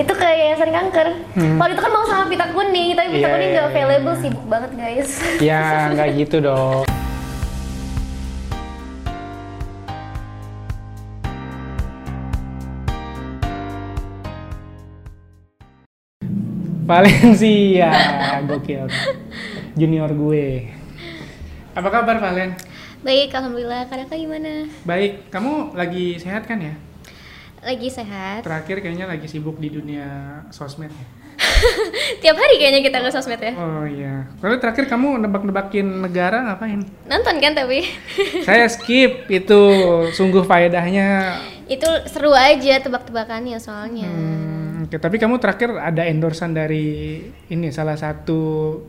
itu ke yayasan kanker Hmm. waktu itu kan mau sama pita kuning tapi pita Iya, kuning iya, nggak iya. available sibuk banget guys Ya nggak gitu dong. Valencia, gokil. Junior gue. Apa kabar Valen? baik alhamdulillah kakak gimana Baik, kamu lagi sehat kan ya? Lagi sehat Terakhir kayaknya lagi sibuk di dunia sosmed ya? tiap hari kayaknya kita ke sosmed ya Oh iya. Kalau terakhir kamu nebak-nebakin negara ngapain? nonton kan tapi Saya skip itu sungguh faedahnya. itu seru aja tebak-tebakannya soalnya Hmm, oke, tapi kamu terakhir ada endorsan dari ini salah satu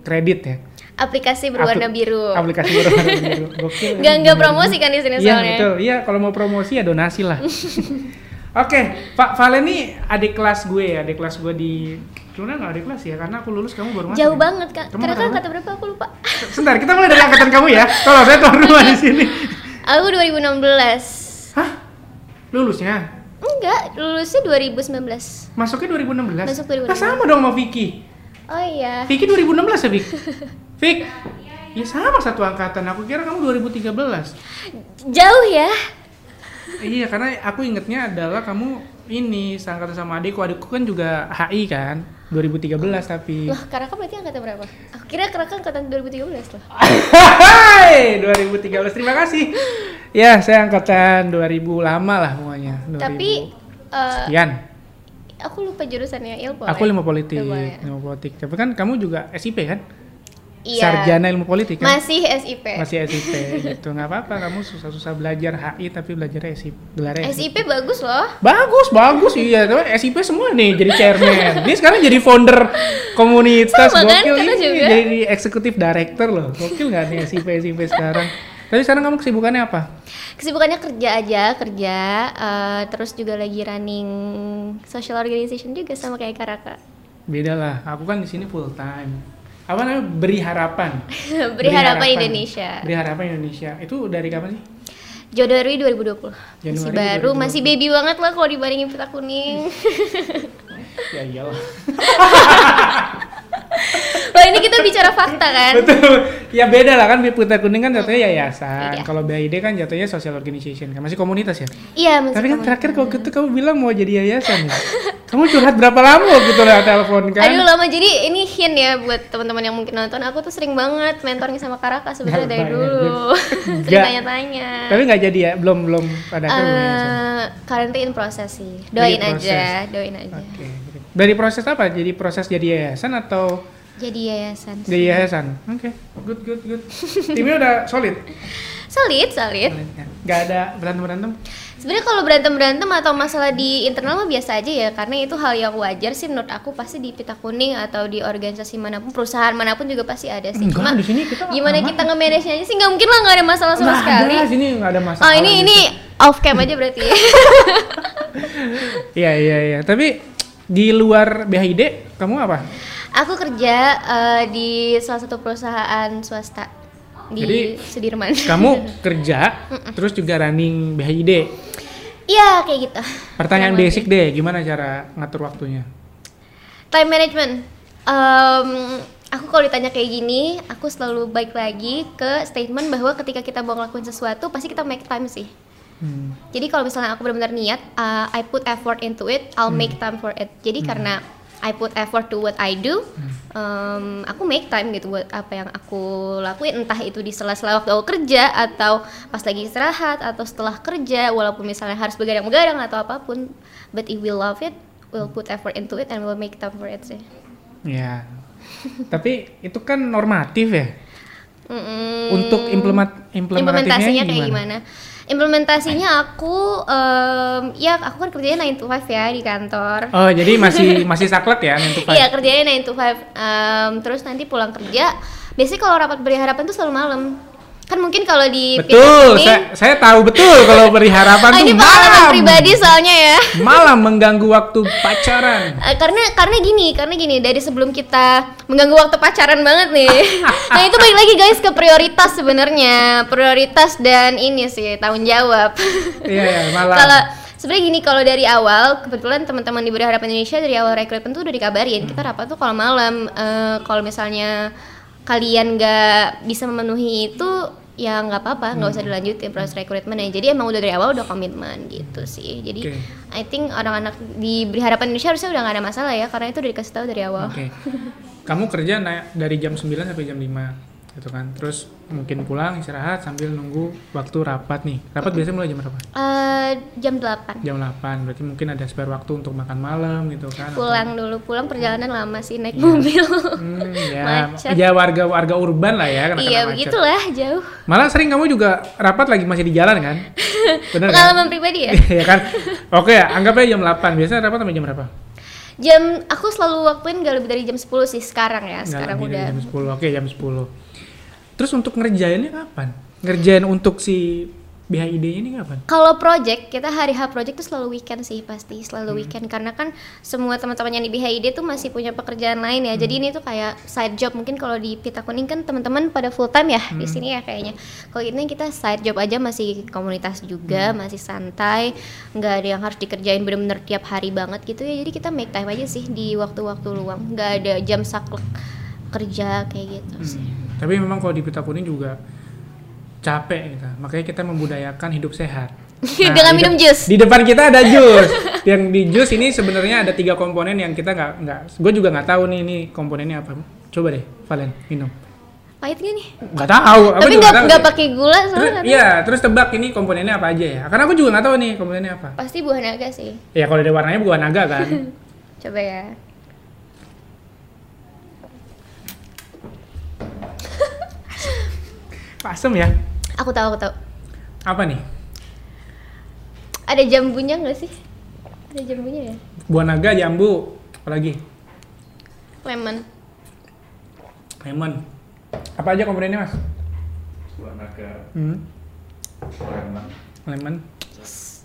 kredit ya? aplikasi berwarna Apli- biru Aplikasi berwarna biru. Gokil. nggak nggak Bener. promosi kan di sini Iya soalnya betul. Iya kalau mau promosi ya donasi lah. Oke, Pak Valen nih adik kelas gue, adik kelas gue di Sebenarnya nggak adik kelas ya, karena aku lulus kamu baru masuk. jauh ya? banget kak Kamu karena kan kata berapa aku lupa Sebentar, kita mulai dari angkatan kamu ya. Kalau saya tuan rumah di sini. aku 2016 Hah? Lulusnya? enggak lulusnya 2019 Masuknya 2016? Masuk Nah, 2016. sama dong sama Vicky. oh iya Vicky 2016 ya, Vic? Vic? Ya sama satu angkatan. Aku kira kamu 2013. jauh ya iya, karena aku ingetnya adalah kamu ini seangkatan sama adikku. Adikku kan juga HI kan. 2013 tapi. Loh, Karaka berarti angkatan berapa? Aku kira Karaka angkatan 2013 loh. Hai, 2013. Terima kasih. Ya, saya angkatan 2000 lama lah pokoknya. 2000 Tapi eh, sekian. aku lupa jurusannya ilmu. Aku ilmu politik, Ilmu ya. ilmu politik. Tapi kan kamu juga SIP kan? Iya. Sarjana ilmu politik kan? Masih SIP. Masih SIP gitu. nggak apa-apa kamu susah-susah belajar HI tapi belajar SIP. Gelarnya SIP bagus loh. Bagus, bagus iya. Tapi SIP semua nih jadi chairman. Ini sekarang jadi founder komunitas Sama kan, gokil kita ini juga. jadi eksekutif director loh. Gokil nggak nih SIP SIP sekarang? Tapi sekarang kamu kesibukannya apa? Kesibukannya kerja aja, kerja. eh, terus juga lagi running social organization juga sama kayak Karaka. Beda lah. Aku kan di sini full time. Apa namanya? Beri harapan. Beri harapan Indonesia. Beri harapan Indonesia. Itu dari kapan sih? Januari 2020. masih Januari baru, 2020. masih baby banget lah kalau dibandingin pita kuning. Ya iyalah. Loh ini kita bicara fakta kan? Betul. Ya beda lah kan Putra Kuning kan jatuhnya yayasan. Iya. Kalau BID kan jatuhnya social organization kan. Masih komunitas ya? Iya, masih Tapi kan komunitas. terakhir kalau gitu kamu bilang mau jadi yayasan ya. kamu curhat berapa lama gitu lewat telepon kan? Aduh lama jadi ini hint ya buat teman-teman yang mungkin nonton aku tuh sering banget mentornya sama Karaka sebenarnya dari dulu sering tanya-tanya Tapi nggak jadi ya, belum belum pada yayasan. Eh, currently in process sih doain proses. aja doain aja Oke. Dari proses apa? Jadi proses jadi yayasan atau jadi yayasan sih. jadi yayasan? Oke. Good good good. Timnya udah solid. solid solid ya. Nggak ada berantem berantem. sebenarnya kalau berantem berantem atau masalah di internal mah biasa aja ya karena itu hal yang wajar sih menurut aku pasti di pita kuning atau di organisasi mana pun perusahaan mana pun juga pasti ada sih Enggak, cuma di sini kita gimana aman. kita nge-manage nya sih nggak mungkin lah nggak ada masalah sama Nggak sekali ada, sini nggak ada masalah. oh ini gitu. ini off cam aja berarti Iya iya iya. Tapi di luar BHID kamu apa? Aku kerja eh, di salah satu perusahaan swasta di Jadi, Sudirman. Kamu kerja terus juga running BHID. Iya kayak gitu. Pertanyaan Kurang basic deh, gimana cara ngatur waktunya? Time management. Em, aku kalau ditanya kayak gini, aku selalu baik lagi ke statement bahwa ketika kita mau ngelakuin sesuatu, pasti kita make time sih. Hmm. Jadi kalau misalnya aku benar-benar niat, uh, I put effort into it, I'll make time for it. Jadi karena I put effort to what I do, um, aku make time gitu buat apa yang aku lakuin. Entah itu di sela-sela waktu aku kerja atau pas lagi istirahat atau setelah kerja, walaupun misalnya harus begadang-begadang atau apa pun. But if we love it, we'll put effort into it and we'll make time for it sih. Ya. Tapi itu kan normatif ya. Mm-mm. Untuk implement implementasinya implementasinya kayak gimana? gimana? Implementasinya aku em, ya aku kan kerjanya 9 to 5 ya di kantor. Oh, jadi masih masih saklek ya untuk Iya kerjanya 9 to 5 Em, Terus nanti pulang kerja Biasanya kalau rapat beri harapan tuh selalu malam Kan mungkin kalau di Betul, Pita saya, saya tahu betul kalau beri harapan tuh ini pengalaman malam. pribadi soalnya ya Malam mengganggu waktu pacaran. Eh, karena karena gini karena gini dari sebelum kita mengganggu waktu pacaran banget nih nah itu balik lagi guys ke prioritas sebenarnya prioritas dan ini sih tanggung jawab Iya, iya, malam. kalau sebenarnya gini kalau dari awal kebetulan teman-teman di Berharap Indonesia dari awal rekrutmen tuh udah dikabarin kita rapat tuh kalau malam Eh, kalau misalnya kalian nggak bisa memenuhi itu ya nggak apa-apa nggak usah dilanjutin proses rekrutmennya jadi emang udah dari awal udah komitmen gitu sih jadi Oke. I think orang-anak di Berharap Indonesia harusnya udah nggak ada masalah ya karena itu udah dikasih tahu dari awal Oke. Kamu kerja naik dari jam 9 sampai jam 5 gitu kan. Terus mungkin pulang istirahat sambil nunggu waktu rapat nih. Rapat biasanya mulai jam berapa? Eh, jam 8 Jam 8. Berarti mungkin ada spare waktu untuk makan malam gitu kan. atau- pulang dulu pulang perjalanan lama sih naik mobil Hmm, ya, Macet. ya warga warga urban lah ya karena iya macet. begitulah jauh Malah sering kamu juga rapat lagi masih di jalan kan? Bener kan? pengalaman pribadi ya Iya kan? Oke, anggap aja jam 8. Biasanya rapat sampai jam berapa? jam aku selalu waktuin gak lebih dari jam 10 sih sekarang ya sekarang udah jam 10. Oke, jam 10. Terus untuk ngerjainnya kapan? Ngerjain untuk si BHID ini kapan? Kalau project, kita hari H project tuh selalu weekend sih pasti, Hmm. selalu weekend karena kan semua teman-teman yang di BHID tuh masih punya pekerjaan lain ya. Hmm. Jadi ini tuh kayak side job. Mungkin kalau di Pita Kuning kan teman-teman pada full time ya Hmm. di sini ya kayaknya. Kalau ini kita side job aja masih komunitas Hmm. juga, masih santai, nggak ada yang harus dikerjain bener-bener tiap hari banget gitu ya. Jadi kita make time aja sih di waktu-waktu luang. Nggak ada jam saklek kerja kayak gitu sih. Hmm. Tapi memang kalau di Pita Kuning juga capek gitu. Makanya kita membudayakan hidup sehat. Dengan di minum jus. Di depan kita ada jus. yang di jus ini sebenarnya ada tiga komponen yang kita nggak nggak. Gue juga nggak tahu nih ini komponennya apa. Coba deh, Valen minum. Pahit gak nih? Nggak tahu. aku Tapi nggak nggak sih. pakai gula soalnya iya, terus tebak ini komponennya apa aja ya? Karena aku juga nggak tahu nih komponennya apa. Pasti buah naga sih. Ya kalau ada warnanya bukan naga kan. Coba ya. Asem ya. Aku tahu, aku tahu. Apa nih? Ada jambunya nggak sih? Ada jambunya ya? Buah naga, jambu, apalagi? Lemon. Lemon. Apa aja komponennya mas? buah naga, Hmm. lemon, Lemon.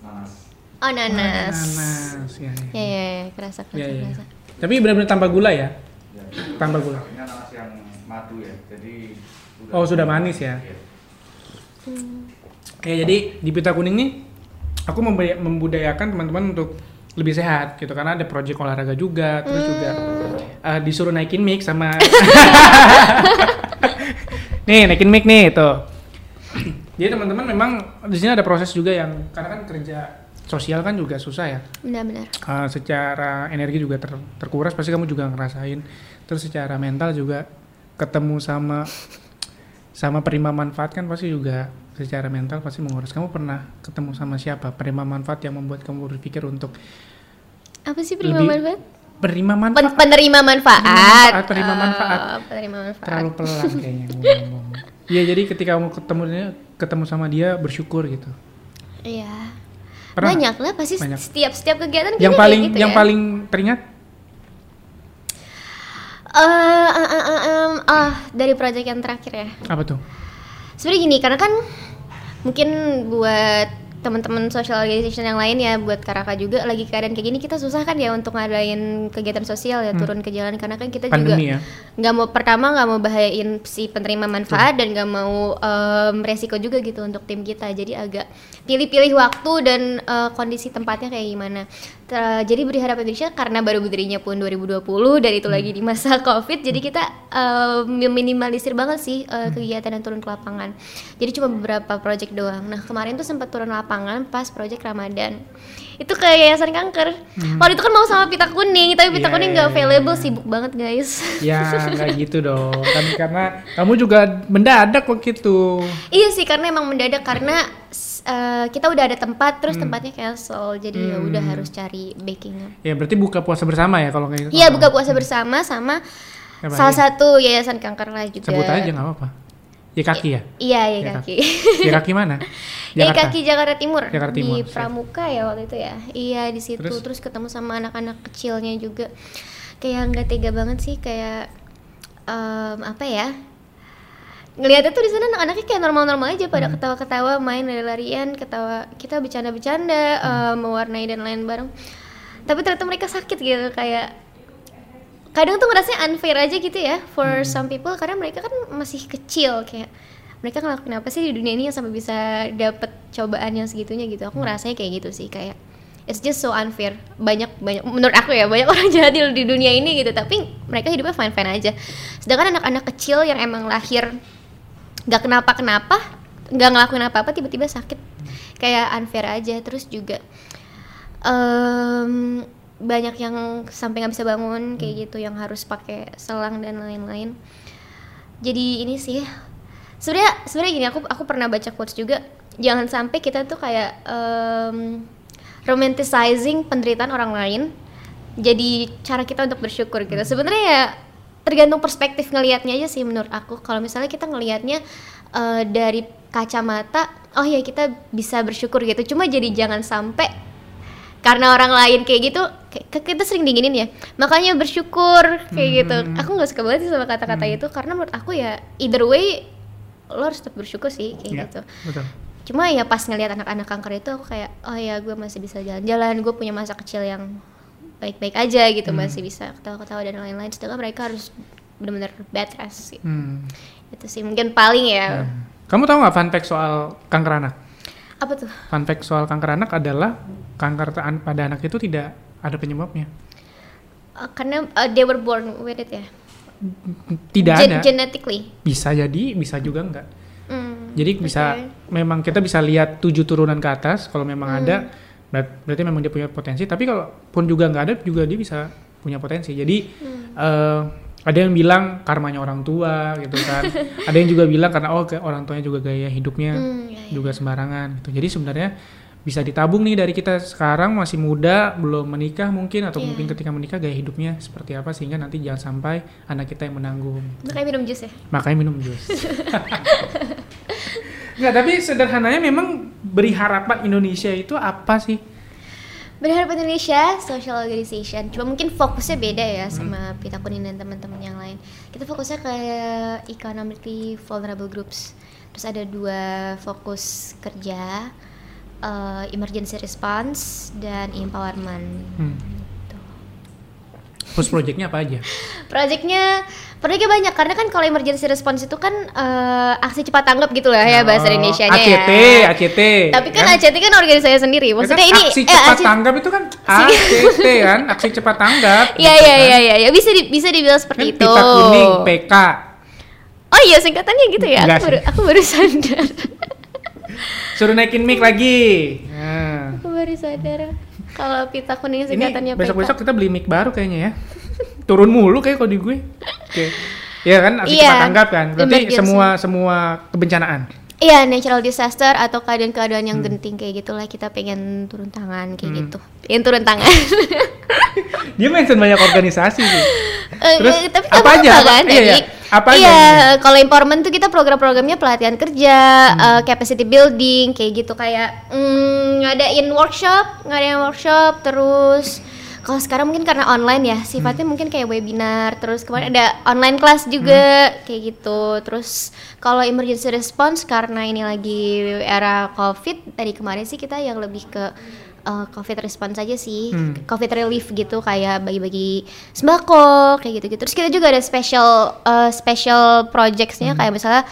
nanas. Oh, nanas. Nanas. Ya, ya. Ya, ya, ya, kerasa, kerasa, Ya, ya. kerasa. Tapi benar-benar tanpa gula ya? Ya. Tambah gula. Ini nanas yang madu ya, jadi Oh, sudah manis ya? Iya. Oke, jadi di Pita Kuning nih aku membudayakan teman-teman untuk lebih sehat gitu karena ada project olahraga juga, terus juga uh, disuruh naikin mic sama Nih, naikin mic nih tuh. Jadi teman-teman memang di sini ada proses juga yang karena kan kerja sosial kan juga susah ya. Benar-benar. Uh, secara energi juga ter- terkuras pasti kamu juga ngerasain terus secara mental juga ketemu sama sama penerima manfaat kan pasti juga secara mental pasti menguras kamu pernah ketemu sama siapa penerima manfaat yang membuat kamu berpikir untuk Apa sih penerima Lebih- manfaat? penerima Pen- manfaat penerima manfaat. penerima manfaat. Oh, penerima manfaat. terlalu pelan kayaknya ngomong Iya jadi ketika kamu ketemu ketemu sama dia bersyukur gitu Iya. Pernah? Banyak lah pasti Banyak. setiap setiap kegiatan yang paling gitu yang ya. paling teringat Ah dari project yang terakhir ya. apa tuh? Sebenarnya gini karena kan mungkin buat teman-teman social organization yang lain ya buat Karaka juga lagi keadaan kayak gini kita susah kan ya untuk ngadain kegiatan sosial ya turun ke jalan. Karena kan kita juga pandemi ya. nggak mau pertama nggak mau bahayain si penerima manfaat dan nggak mau em, resiko juga gitu untuk tim kita. Jadi agak pilih-pilih waktu dan eh, kondisi tempatnya kayak gimana Ter- jadi berharap Indonesia karena baru berdirinya pun 2020 dan itu lagi di masa covid jadi kita eh, meminimalisir banget sih eh, kegiatan yang turun ke lapangan. Jadi cuma beberapa project doang. Nah kemarin tuh sempat turun lapangan pas project Ramadan. Itu ke yayasan kanker. Waktu itu kan mau sama pita kuning tapi pita Iya, kuning iya, nggak iya. available sibuk banget guys. Ya nggak gitu dong, kan karena kamu juga mendadak waktu itu. Iya sih karena emang mendadak karena eh, kita udah ada tempat Hmm. terus tempatnya cancel jadi ya udah harus cari backing Ya berarti buka puasa bersama ya kalau kayak gitu. Iya buka puasa bersama sama Apa salah lagi? satu yayasan kanker lah juga. Sebut aja nggak apa-apa. Ya kaki ya. Iya ya Ya, kaki. Ya kaki mana? Ya kaki Jakarta Timur Jakarta di Timur, siap. Pramuka ya waktu itu ya. Iya di situ Terus? terus? ketemu sama anak-anak kecilnya juga. Kayak nggak tega banget sih kayak em, apa ya? Ngelihatnya tuh di sana anak-anaknya kayak normal-normal aja Hmm. pada ketawa-ketawa main lari-larian ketawa kita bercanda-bercanda Hmm. eh, mewarnai dan lain bareng tapi ternyata mereka sakit gitu kayak kadang tuh ngerasanya unfair aja gitu ya for Hmm. some people karena mereka kan masih kecil kayak mereka ngelakuin apa sih di dunia ini yang sampai bisa dapet cobaan yang segitunya gitu Hmm. aku ngerasanya kayak gitu sih kayak it's just so unfair banyak banyak menurut aku ya banyak orang jahat di, di dunia ini gitu tapi mereka hidupnya fine fine aja sedangkan anak-anak kecil yang emang lahir nggak kenapa kenapa nggak ngelakuin apa apa tiba-tiba sakit. Kayak unfair aja. Terus juga em, banyak yang sampai nggak bisa bangun kayak gitu yang harus pakai selang dan lain-lain. Jadi ini sih sebenarnya sebenarnya gini aku aku pernah baca quotes juga jangan sampai kita tuh kayak em, romanticizing penderitaan orang lain jadi cara kita untuk bersyukur gitu. Sebenarnya ya tergantung perspektif ngelihatnya aja sih menurut aku. Kalau misalnya kita ngelihatnya eh, dari kacamata oh ya kita bisa bersyukur gitu. Cuma jadi jangan sampai karena orang lain kayak gitu kayak- kita sering dinginin ya makanya bersyukur kayak gitu. Aku nggak suka banget sih sama kata-kata itu karena menurut aku ya either way lo harus tetap bersyukur sih kayak Ya, gitu. betul. cuma ya pas ngelihat anak-anak kanker itu aku kayak oh ya gue masih bisa jalan-jalan gue punya masa kecil yang baik-baik aja gitu masih bisa ketawa-ketawa dan lain-lain sedangkan mereka harus benar-benar bed rest gitu. Hmm. itu sih mungkin paling ya Kamu tahu nggak fun fact soal kanker anak? apa tuh Fun fact soal kanker anak adalah kanker pada anak itu tidak ada penyebabnya. Uh, karena uh, they were born with it ya Tidak Gen- ada. genetically Bisa jadi, bisa juga enggak. Hmm, Jadi bisa memang kita bisa lihat tujuh turunan ke atas kalau memang Hmm. ada berarti memang dia punya potensi. Tapi kalau pun juga nggak ada juga dia bisa punya potensi. Jadi Hmm. eh, ada yang bilang karmanya orang tua gitu kan. ada yang juga bilang karena oh ke- orang tuanya juga gaya hidupnya Hmm, ya, ya. juga sembarangan gitu. Jadi sebenarnya bisa ditabung nih dari kita sekarang masih muda belum menikah mungkin atau Iya. mungkin ketika menikah gaya hidupnya seperti apa sehingga nanti jangan sampai anak kita yang menanggung makanya minum jus ya makanya minum jus. Nggak, tapi sederhananya memang beri harapan Indonesia itu apa sih? Berharap Indonesia Social Organization Cuma mungkin fokusnya beda ya Hmm. sama Pita Kuning dan teman-teman yang lain Kita fokusnya ke economically vulnerable groups Terus ada dua fokus kerja eh, Emergency response dan empowerment Hmm. Terus proyeknya apa aja? Projectnya, projectnya banyak karena kan kalau emergency response itu kan eh, aksi cepat tanggap gitu lah ya bahasa Oh, Indonesia-nya ACT, ya. ACT. Tapi kan ACT kan organisasi sendiri. Ya kan Maksudnya ini aksi eh, cepat tanggap itu kan ACT kan, aksi cepat tanggap. Iya gitu iya kan. iya iya ya. bisa di, bisa dibilang Kan seperti itu. pita kuning, PK. Oh iya singkatannya gitu ya. Enggak Aku baru aku baru sadar. Suruh naikin mic lagi. Nah. aku baru sadar kalau pita kuning Ini singkatannya besok-besok kita beli mic baru kayaknya ya. Turun mulu kayak kalau di gue. Oke. Iya kan, Iya, cepat tanggap kan. Berarti emergency. semua semua kebencanaan. Iya natural disaster atau keadaan-keadaan yang genting kayak gitulah kita pengen turun tangan kayak Hmm. gitu. Pengen turun tangan. Dia mention banyak organisasi sih. Eh, Terus, eh, tapi apa apa aja? aja Apa- kan iya, iya. Apa aja iya, ini? kalau empowerment tuh kita program-programnya pelatihan kerja, Hmm. eh, capacity building kayak gitu kayak mm, ngadain workshop, ngadain workshop terus kalau sekarang mungkin karena online ya sifatnya Hmm. mungkin kayak webinar terus kemarin ada online class juga Hmm. kayak gitu terus kalau emergency response karena ini lagi era covid dari kemarin sih kita yang lebih ke uh, covid response aja sih Hmm. covid relief gitu kayak bagi-bagi sembako kayak gitu gitu terus kita juga ada special uh, special projectsnya kayak misalnya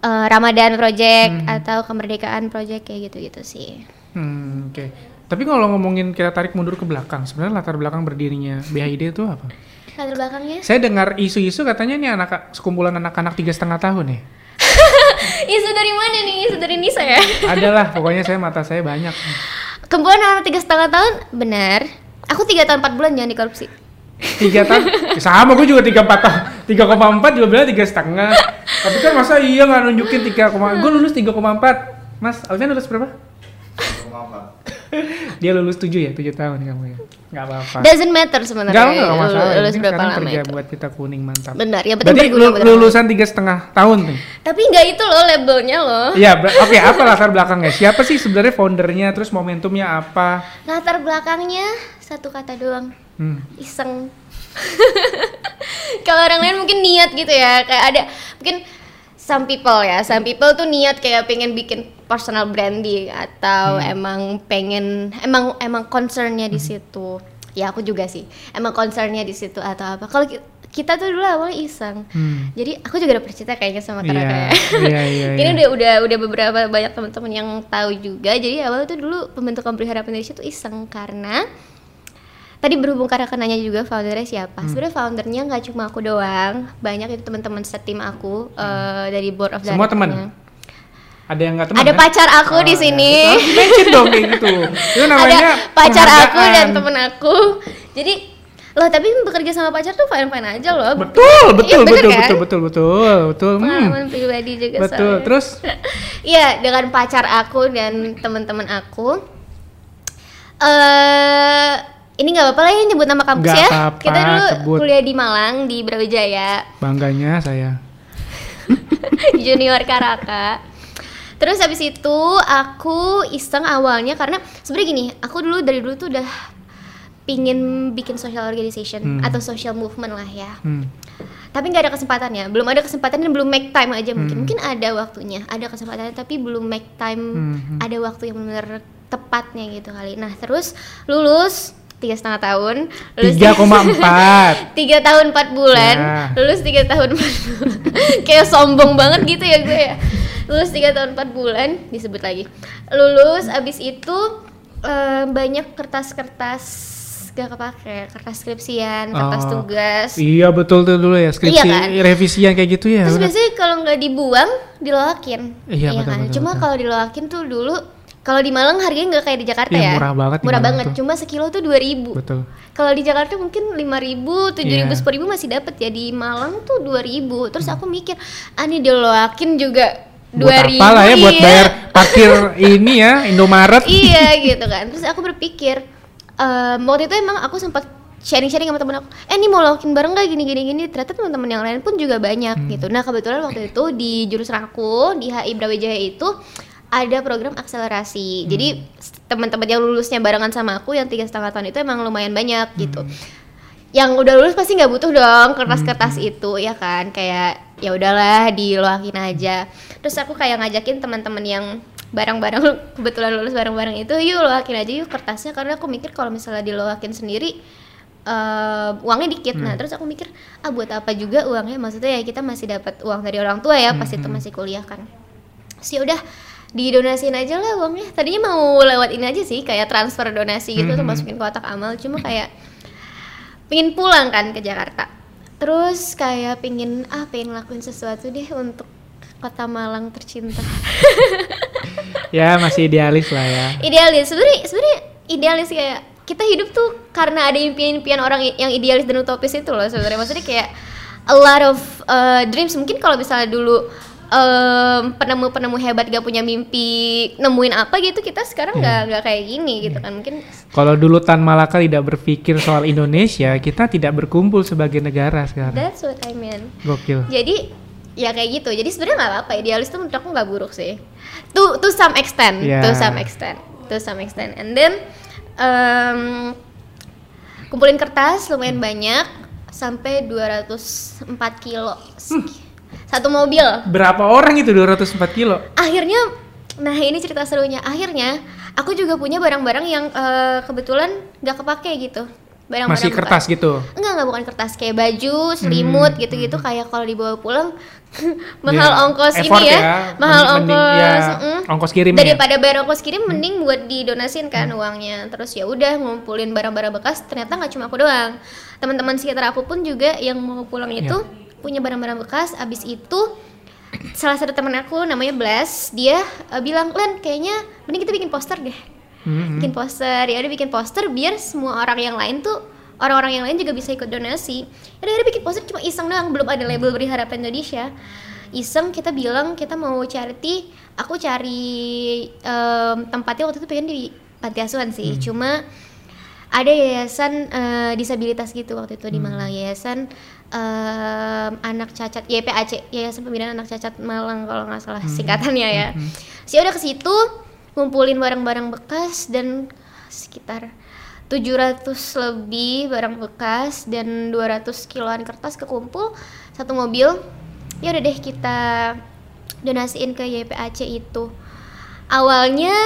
uh, Ramadan project atau kemerdekaan project kayak gitu gitu sih Hmm, oke. Tapi kalau ngomongin kita tarik mundur ke belakang, sebenarnya latar belakang berdirinya BHID itu apa? latar belakangnya Saya dengar isu-isu katanya ini anak sekumpulan anak-anak tiga setengah tahun ya. isu dari mana nih isu dari Nisa ya Adalah, pokoknya saya mata saya banyak. Kembuan anak tiga setengah tahun benar aku tiga tahun empat bulan jangan dikorupsi Tiga tahun, Ya sama gue juga tiga empat tahun, tiga koma empat juga bilang tiga setengah. Tapi kan masa iya nggak nunjukin tiga koma, gue lulus tiga koma empat. Mas, Alvin lulus berapa? Dia lulus tujuh ya, tujuh tahun kamu ya. Nggak apa-apa. doesn't matter sebenarnya Enggak, enggak masalah. Yang lulus berapa lama kerja itu buat kita kuning mantap. benar ya penting Berarti berguna lulusan tiga setengah tahun nih. tapi nggak itu loh labelnya loh Iya, oke apa latar belakangnya? Siapa sih sebenarnya foundernya? Terus momentumnya apa? latar belakangnya satu kata doang Hmm. iseng kalau orang lain mungkin niat gitu ya kayak ada mungkin some people ya. Some people tuh niat kayak pengen bikin personal branding atau Hmm. emang pengen emang emang concernnya di situ. Ya aku juga sih. Emang concernnya di situ atau apa. Kalau ki- kita tuh dulu awalnya iseng. Hmm. jadi aku juga udah percaya kayaknya sama Kara Iya, kayak. iya, iya, ini iya. udah udah udah beberapa banyak teman-teman yang tahu juga. Jadi awalnya tuh dulu pembentukan pelihara Indonesia tuh iseng karena tadi berhubung karena nanya juga foundernya siapa Hmm. sebenarnya foundernya nggak cuma aku doang banyak itu teman-teman setim aku eh, dari board of Hmm. Semua teman? Ada yang nggak teman? ada kan? pacar aku di Oh, ya. sini Betul. Mention dong kayak gitu. Itu namanya ada pacar aku dan temen aku jadi loh tapi bekerja sama pacar tuh fine fine aja loh Betul, betul, Iya, bener betul, kan? betul, betul, betul, betul. Hmm. pribadi juga Betul. soalnya. Terus Iya, dengan pacar aku dan teman-teman aku. Eh, ini nggak apa-apa lah ya nyebut nama kampus Nggak ya. apa-apa, Kita dulu sebut. kuliah di Malang di Brawijaya, bangganya saya. Junior Karaka. Terus habis itu aku iseng awalnya karena sebenarnya gini, aku dulu dari dulu tuh udah pingin bikin social organization Hmm. atau social movement lah ya. Hmm. tapi nggak ada kesempatannya belum ada kesempatan dan belum make time aja mungkin Hmm. mungkin ada waktunya ada kesempatannya tapi belum make time Hmm. ada waktu yang benar tepatnya gitu kali nah terus lulus tiga setengah tahun lulus 3,4. tiga tahun empat bulan Ya. lulus tiga tahun empat bulan kayak sombong banget gitu ya gue ya lulus tiga tahun empat bulan disebut lagi lulus abis itu eh, banyak kertas-kertas gak kepake kertas skripsian kertas Oh. tugas Iya betul tuh dulu ya skripsi Iya kan? revisian kayak gitu ya. Terus biasanya kalau nggak dibuang, diloakin. Iya, betul, kan? betul, Cuma kalau diloakin tuh dulu kalau di Malang harganya nggak kayak di Jakarta Iya, ya. murah banget Murah banget. tuh. Cuma sekilo tuh 2000. Betul. Kalau di Jakarta mungkin 5000, 7000, Iya. 10000 masih dapat ya. Di Malang tuh 2000. Terus aku mikir, ah ini diloakin juga 2000. Buat apa lah ya buat iya. bayar parkir ini ya Indomaret. iya gitu kan. Terus aku berpikir em, waktu itu emang aku sempat sharing-sharing sama temen aku eh ini mau lokin bareng gak gini gini gini ternyata teman-teman yang lain pun juga banyak Hmm. gitu nah kebetulan waktu itu di jurusan aku di HI Brawijaya itu ada program akselerasi. Jadi Hmm. s- teman-teman yang lulusnya barengan sama aku yang tiga setengah tahun itu emang lumayan banyak gitu. Hmm. yang udah lulus pasti nggak butuh dong kertas-kertas Hmm. itu ya kan? Kayak ya udahlah diloakin aja. Terus aku kayak ngajakin teman-teman yang barang-barang kebetulan lulus bareng-bareng itu yuk loakin aja yuk kertasnya. Karena aku mikir kalau misalnya diloakin sendiri eh, uangnya dikit. Hmm. nah terus aku mikir ah buat apa juga uangnya? Maksudnya ya kita masih dapat uang dari orang tua ya pas Hmm, itu masih kuliah kan. Sih udah didonasiin aja lah uangnya. Tadinya mau lewat ini aja sih kayak transfer donasi gitu Hmm. tuh masukin ke kotak amal. Cuma kayak pingin pulang kan ke Jakarta. Terus kayak pingin ah pengen ngelakuin sesuatu deh untuk kota Malang tercinta. Ya masih idealis lah ya. idealis. Sebenarnya sebenarnya idealis kayak kita hidup tuh karena ada impian-impian orang yang idealis dan utopis itu loh sebenarnya. Maksudnya kayak a lot of uh, dreams. Mungkin kalau misalnya dulu em, penemu-penemu hebat gak punya mimpi nemuin apa gitu kita sekarang nggak nggak kayak gini gitu kan. Mungkin Kalau dulu Tan Malaka tidak berpikir soal Indonesia, kita tidak berkumpul sebagai negara sekarang. that's what I mean. Gokil. jadi ya kayak gitu. Jadi sebenarnya nggak apa-apa. Idealis tuh menurut aku nggak buruk sih. To to some extent Yeah. to some extent to some extent. And then em, kumpulin kertas lumayan banyak sampai 204 kilo satu mobil Berapa orang itu 204 kilo? akhirnya nah ini cerita serunya akhirnya aku juga punya barang-barang yang eh, kebetulan nggak kepake gitu barang-barang Masih kertas bekas. gitu. Enggak, enggak bukan kertas kayak baju, selimut Hmm, gitu-gitu kayak kalau dibawa pulang mahal Ya, ongkos effort ini ya, ya, mahal mending- ongkos ya, mm. ongkos kirimnya. Hmm. daripada bayar ongkos kirim mending buat didonasin kan uangnya terus ya udah ngumpulin barang-barang bekas ternyata nggak cuma aku doang teman-teman sekitar aku pun juga yang mau pulang Ya. itu punya barang-barang bekas abis itu salah satu teman aku namanya Bless dia eh, bilang Len kayaknya mending kita bikin poster deh. Hmm, bikin poster ya udah bikin poster biar semua orang yang lain tuh orang-orang yang lain juga bisa ikut donasi. Ya udah bikin poster cuma iseng doang belum ada label beri harapan Indonesia. Iseng kita bilang kita mau charity aku cari em, tempatnya waktu itu pengen di panti asuhan sih cuma ada yayasan eh, disabilitas gitu waktu itu di Malang yayasan em, anak cacat YPAC yayasan pembinaan anak cacat Malang kalau nggak salah singkatannya ya. Sih udah ke situ ngumpulin barang-barang bekas dan sekitar 700 lebih barang bekas dan 200 kiloan kertas kekumpul satu mobil. Ya udah deh kita donasiin ke YPAC itu. Awalnya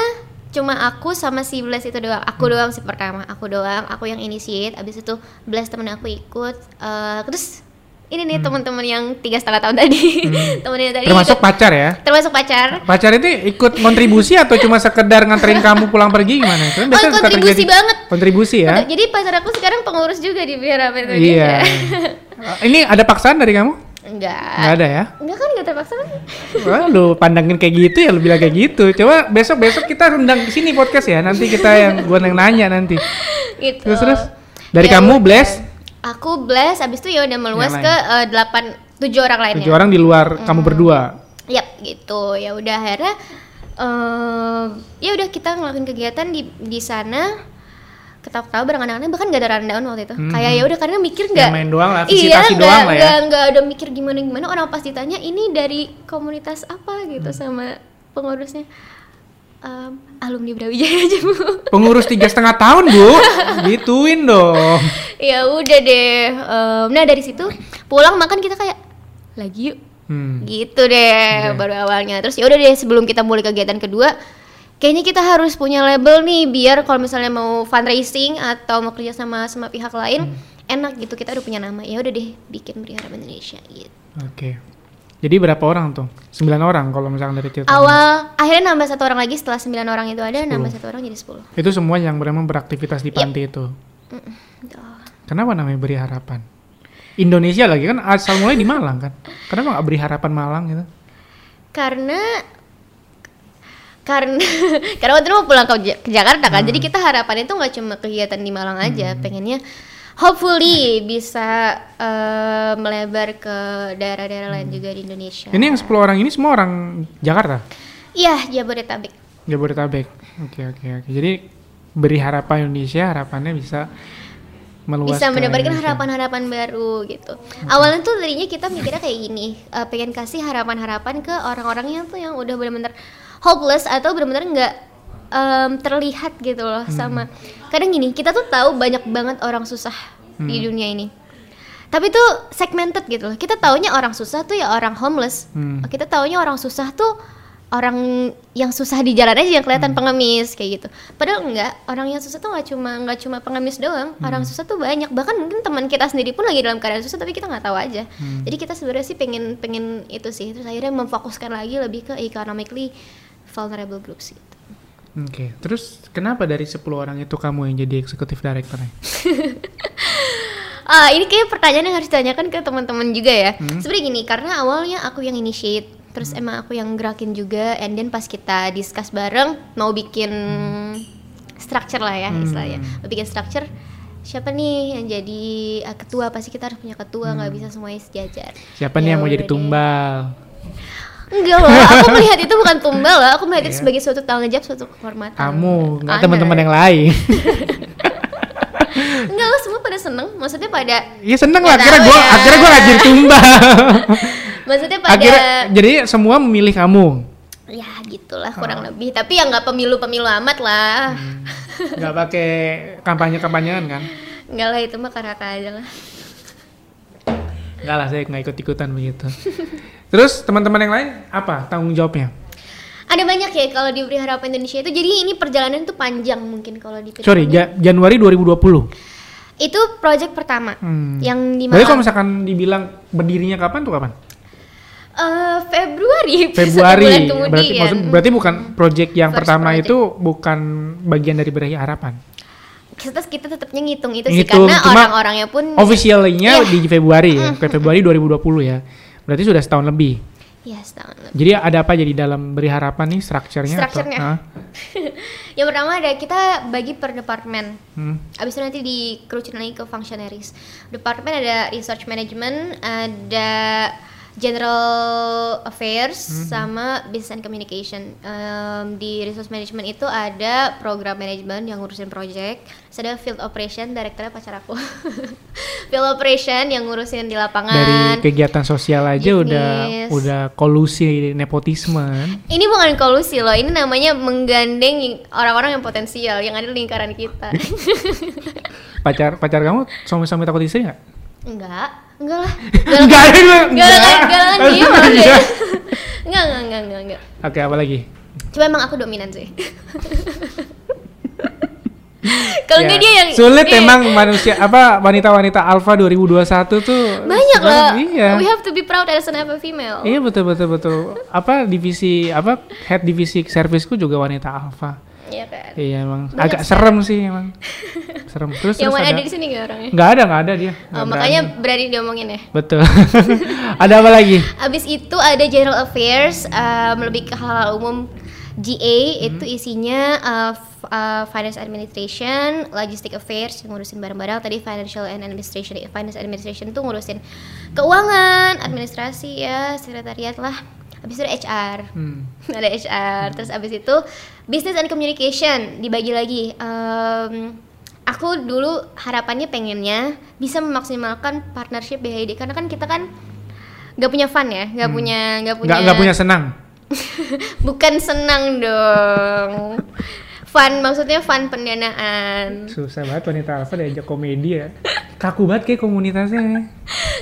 cuma aku sama si Bless itu doang aku doang sih pertama aku doang aku yang initiate abis itu Bless temen aku ikut Eh, terus ini nih teman-teman yang tiga setengah tahun tadi temennya tadi Hmm. Termasuk ikut- pacar ya? termasuk pacar Pacar itu ikut kontribusi atau cuma sekedar nganterin kamu pulang pergi gimana? Itu kan Oh, biasanya suka kontribusi banget. Kontribusi ya? jadi pacar aku sekarang pengurus juga di Vihara Iya. Indonesia Ini ada paksaan dari kamu? Enggak Nggak ada ya? enggak kan enggak terpaksa kan Wah, lu pandangin kayak gitu ya, lu bilang kayak gitu. Coba besok besok kita undang ke sini podcast ya. Nanti kita yang gua yang nanya nanti. gitu Terus terus dari Ya kamu bless aku bless abis itu ya udah meluas Yang ke eh, delapan tujuh orang lainnya tujuh orang di luar kamu Hmm. berdua. Yap, gitu. Ya udah akhirnya eh ya udah kita ngelakuin kegiatan di di sana ketawa-ketawa bareng anak-anak bahkan gak ada rundown waktu itu Hmm. kayak ya udah karena mikir nggak main doang lah, iya nggak doang lah ya. nggak nggak ada mikir gimana gimana orang pas ditanya ini dari komunitas apa gitu Hmm. sama pengurusnya Em, alumni Brawijaya aja bu Pengurus tiga setengah tahun bu, gituin dong. ya udah deh Em, nah dari situ pulang makan kita kayak lagi yuk Hmm. gitu deh Oke. baru awalnya terus ya udah deh sebelum kita mulai kegiatan kedua kayaknya kita harus punya label nih biar kalau misalnya mau fundraising atau mau kerja sama sama pihak lain enak gitu kita udah punya nama ya udah deh bikin Beri Harap Indonesia gitu Oke. Jadi berapa orang tuh? Sembilan orang kalau misalkan dari cerita. awal akhirnya nambah satu orang lagi setelah sembilan orang itu ada nambah satu orang jadi sepuluh Itu semua yang memang beraktivitas di panti itu. Gitu. Kenapa namanya beri harapan? Indonesia lagi kan asal mulai di Malang kan. Kenapa nggak beri harapan Malang gitu? karena karena karena waktu itu mau pulang ke, Ja- ke Jakarta kan jadi kita harapannya tuh nggak cuma kegiatan di Malang aja pengennya hopefully bisa eh, melebar ke daerah-daerah lain juga di Indonesia Ini yang 10 orang ini semua orang Jakarta, iya Jabodetabek Jabodetabek. Oke oke oke. Jadi beri harapan Indonesia harapannya bisa meluas bisa Indonesia. harapan-harapan baru gitu. Awalnya tuh tadinya kita mikirnya kayak gini, eh, pengen kasih harapan-harapan ke orang-orang yang tuh yang udah benar-benar hopeless atau benar-benar nggak em, terlihat gitu loh sama. Kadang gini, kita tuh tahu banyak banget orang susah di dunia ini. Tapi tuh segmented gitu loh. Kita taunya orang susah tuh ya orang homeless. Hmm. Kita taunya orang susah tuh orang yang susah di jalan aja yang kelihatan pengemis kayak gitu. Padahal enggak, orang yang susah tuh nggak cuma nggak cuma pengemis doang. Orang susah tuh banyak. Bahkan mungkin teman kita sendiri pun lagi dalam keadaan susah tapi kita nggak tahu aja. Jadi kita sebenarnya sih pengen pengen itu sih. Terus akhirnya memfokuskan lagi lebih ke economically vulnerable groups gitu. Oke. Terus kenapa dari 10 orang itu kamu yang jadi eksekutif directornya? Ah, ini kayak pertanyaan yang harus ditanyakan ke teman-teman juga ya. Sebenarnya gini, karena awalnya aku yang initiate, terus emang aku yang gerakin juga, and then pas kita discuss bareng mau bikin structure lah ya istilahnya, mau bikin structure siapa nih yang jadi uh, ketua pasti kita harus punya ketua nggak bisa semuanya sejajar Siapa nih Ya yang mau jadi udah deh. Enggak loh aku melihat itu bukan tumbal loh aku melihat itu sebagai suatu tanggung jawab suatu kehormatan Kamu, nggak teman-teman yang lain. enggak lo semua pada seneng maksudnya pada Iya seneng lah, akhirnya gue ya. akhirnya gue ngajin tumbal. maksudnya pada akhirnya jadi semua memilih kamu. ya gitulah kurang lebih tapi ya nggak pemilu pemilu amat lah nggak pakai kampanye kampanyean kan? nggak lah itu mah karata aja lah Enggak lah, saya nggak ikut ikutan begitu. Terus teman-teman yang lain apa tanggung jawabnya? ada banyak ya kalau di Beri Harapan Indonesia itu jadi ini perjalanan itu panjang mungkin kalau di Sorry, Ja- Januari 2020. itu project pertama Hmm. yang di Berarti kalau misalkan dibilang berdirinya kapan tuh kapan? Eh, Februari Februari. bulan Berarti maksud, berarti bukan project yang First pertama project. itu bukan bagian dari berahi harapan. Kita kita tetapnya ngitung itu sih Ngitung, karena orang-orangnya pun Officialnya Iya. di Februari ya, ke Februari 2020 ya. Berarti sudah setahun lebih. ya setahun lebih. Jadi ada apa jadi dalam beri harapan nih strukturnya? atau- Strukturnya. Hah? yang pertama ada kita bagi per departemen Hmm. Abis itu nanti dikerucutin lagi ke functionaries. Departemen ada research management, ada general affairs, sama business and communication. Em, di resource management itu ada program management yang ngurusin project, terus ada field operation, direkturnya pacar aku. field operation yang ngurusin di Dari lapangan. kegiatan sosial aja udah udah kolusi nepotisme. kan? Ini bukan kolusi loh, ini namanya menggandeng orang-orang yang potensial yang ada di lingkaran kita. Pacar pacar kamu suami-suami takut istri nggak? Enggak, enggak lah. Enggak. Enggak lah, enggak lah, Enggak. diem aja. Iya. Enggak, enggak, enggak, enggak, enggak. Oke, apa lagi? Cuma emang aku dominan sih. Kalau Ya, nggak dia yang sulit iya. emang manusia apa wanita-wanita alpha 2021 tuh banyak loh. sekarang Iya. We have to be proud as an alpha female. Iya betul betul betul. Apa divisi apa head divisi servisku juga wanita alpha. Iya kan. Iya emang Banyak agak serem sih emang. serem. Terus yang terus mana ada, ada di sini nggak orangnya? Nggak ada nggak ada dia. Oh, makanya berani. diomongin ya. betul. ada apa lagi? Abis itu ada general affairs, um, lebih ke hal umum GA itu isinya uh, uh, finance administration, logistic affairs yang ngurusin barang-barang. Tadi financial and administration, finance administration tuh ngurusin keuangan, administrasi ya, sekretariat lah. Abis itu ada HR, Hmm. ada HR. Terus abis itu business and communication dibagi lagi. Um, aku dulu harapannya pengennya bisa memaksimalkan partnership BHID karena kan kita kan nggak punya fun ya, nggak punya nggak punya Nggak punya senang. bukan senang dong. Fun maksudnya fun pendanaan. Susah banget wanita alpha diajak komedi ya. Kaku banget kayak komunitasnya.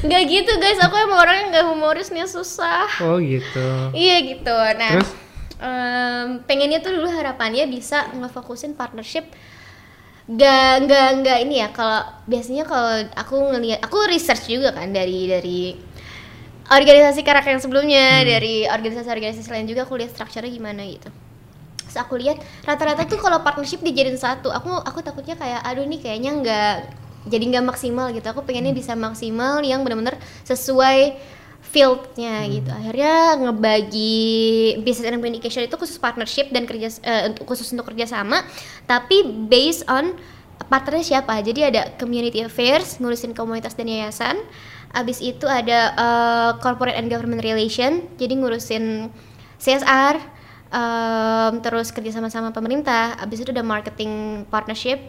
Nggak gitu guys, aku emang orangnya nggak humorisnya susah. Oh gitu. Iya gitu. Nah, Terus? Em, pengennya tuh dulu harapannya bisa ngefokusin partnership. Gak, nggak, nggak ini ya. Kalau biasanya kalau aku ngelihat, aku research juga kan dari dari organisasi karakter yang sebelumnya, dari organisasi-organisasi lain juga aku lihat strukturnya gimana gitu. Terus aku lihat rata-rata tuh kalau partnership dijadiin satu, aku aku takutnya kayak aduh ini kayaknya nggak jadi nggak maksimal gitu. Aku pengennya bisa maksimal yang benar-benar sesuai fieldnya gitu. Akhirnya ngebagi business and communication itu khusus partnership dan kerja eh, untuk khusus untuk kerjasama, tapi based on partnernya siapa. Jadi ada community affairs ngurusin komunitas dan yayasan. Abis itu ada eh, corporate and government relation, jadi ngurusin CSR, em, terus kerja sama sama pemerintah. Abis itu ada marketing partnership,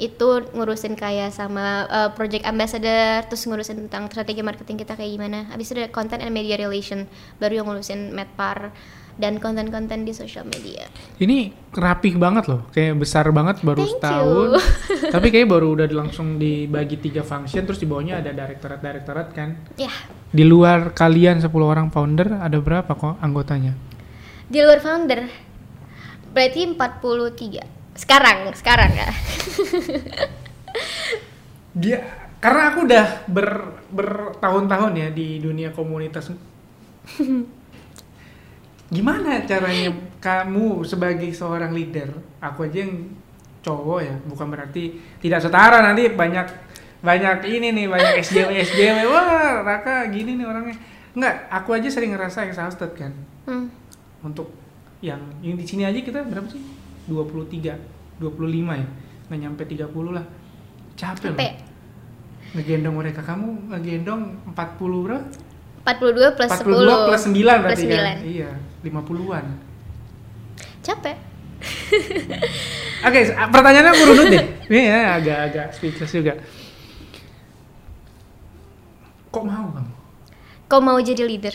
itu ngurusin kayak sama uh, project ambassador terus ngurusin tentang strategi marketing kita kayak gimana habis itu ada content and media relation baru yang ngurusin medpar dan konten-konten di social media Ini rapih banget loh, kayak besar banget baru Thank setahun. Tapi kayak baru udah langsung dibagi tiga function, terus di bawahnya ada direktorat-direktorat kan. ya Di luar kalian 10 orang founder ada berapa kok anggotanya? di luar founder berarti 43 sekarang sekarang ya Dia karena aku udah ber bertahun-tahun ya di dunia komunitas. Gimana caranya kamu sebagai seorang leader? Aku aja yang cowok ya, bukan berarti tidak setara nanti banyak banyak ini nih banyak SJW SJW wah Raka gini nih orangnya Enggak, aku aja sering ngerasa exhausted kan hmm. untuk yang yang di sini aja kita berapa sih 23 25 ya? Nggak nyampe 30 lah. Capek Capek. loh. Ngegendong mereka. Kamu ngegendong 40 berapa? 42 plus 42 10 plus 9 berarti plus kan? 9. iya 50-an capek. Oke s- pertanyaannya aku runut deh. Ini ya agak-agak speechless juga. Kok mau kamu? Kau mau jadi leader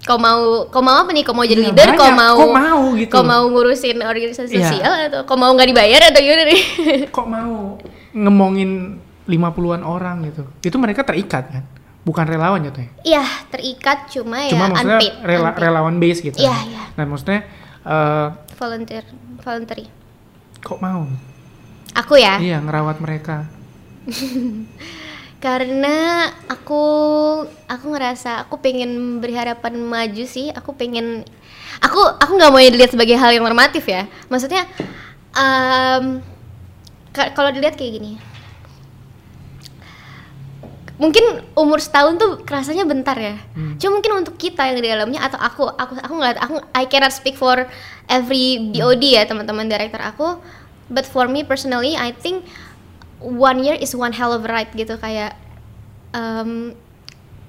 kau mau kau mau apa nih kau mau jadi Iya, leader kau mau Kok mau gitu? kau mau ngurusin organisasi Iya. sosial atau kau mau nggak dibayar atau gimana nih kok mau ngemongin 50-an orang gitu itu mereka terikat kan bukan relawan jatuhnya Iya, terikat cuma, cuma ya maksudnya unpaid. rela- unpaid. relawan base gitu Iya, iya. nah maksudnya eh, Volunteer, voluntary. kok mau Aku ya, iya ngerawat mereka karena aku aku ngerasa aku pengen beri harapan maju sih. Aku pengen aku aku nggak mau dilihat sebagai hal yang normatif ya. Maksudnya ka- kalau dilihat kayak gini. Mungkin umur setahun tuh kerasanya bentar ya. Hmm. Cuma mungkin untuk kita yang di dalamnya atau aku aku aku nggak aku I cannot speak for every BOD ya teman-teman director aku. But for me personally, I think one year is one hell of a ride gitu kayak em,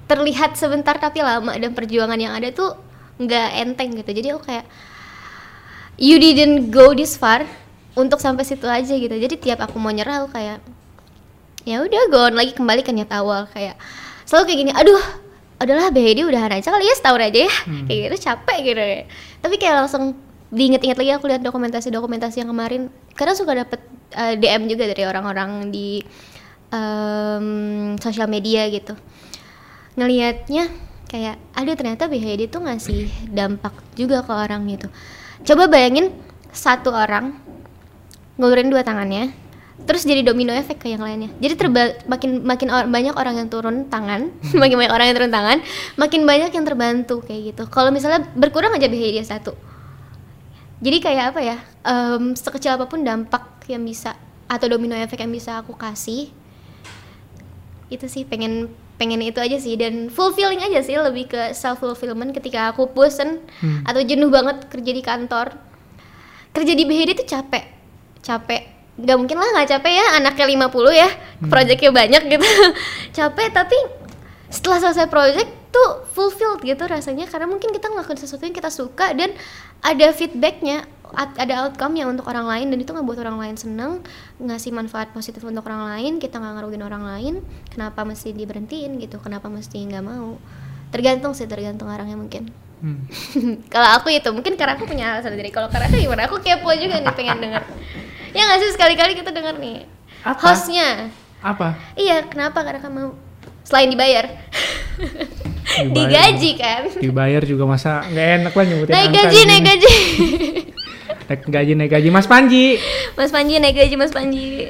terlihat sebentar tapi lama dan perjuangan yang ada tuh nggak enteng gitu. Jadi aku kayak you didn't go this far untuk sampai situ aja gitu. Jadi tiap aku mau nyerah aku kayak ya udah go on lagi kembali ke niat awal kayak selalu kayak gini aduh adalah BHD udahan aja kali ya setahun aja ya kayak gitu capek gitu ya tapi kayak langsung diinget-inget lagi aku lihat dokumentasi-dokumentasi yang kemarin kadang suka dapet uh, DM juga dari orang-orang di em, sosial media gitu. Ngelihatnya kayak aduh ternyata BHD tuh ngasih dampak juga ke orang gitu. Coba bayangin satu orang ngulurin dua tangannya terus jadi domino efek ke yang lainnya. Jadi terba makin makin or- banyak orang yang turun tangan makin banyak orang yang turun tangan makin banyak yang terbantu kayak gitu. Kalau misalnya berkurang aja behavior satu jadi kayak apa ya em, sekecil apa pun dampak yang bisa atau domino efek yang bisa aku kasih itu sih pengen pengen itu aja sih. Dan fulfilling aja sih lebih ke self fulfillment ketika aku bosen Hmm. atau jenuh banget kerja di kantor. Kerja di BHD itu capek capek. Nggak mungkin lah nggak capek ya anaknya 50 ya proyeknya banyak gitu. Capek tapi setelah selesai project tuh fulfilled gitu rasanya. Karena mungkin kita ngelakuin sesuatu yang kita suka dan ada feedbacknya ada outcome yang untuk orang lain dan itu ngebuat orang lain seneng ngasih manfaat positif untuk orang lain kita nggak ngerugiin orang lain kenapa mesti diberhentiin gitu kenapa mesti nggak mau? Tergantung sih tergantung orangnya mungkin. Hmm. kalau aku itu mungkin karena aku punya alasan sendiri. Kalau karena gimana? Aku kepo juga nih pengen denger. Ya nggak sih? Sekali-kali kita denger nih. Apa? hostnya. Apa? iya kenapa? Karena kamu selain dibayar digaji kan Dibayar juga masa nggak enak lah nyebutin naik gaji di naik gaji Naik gaji naik gaji Mas Panji. mas Panji naik gaji mas Panji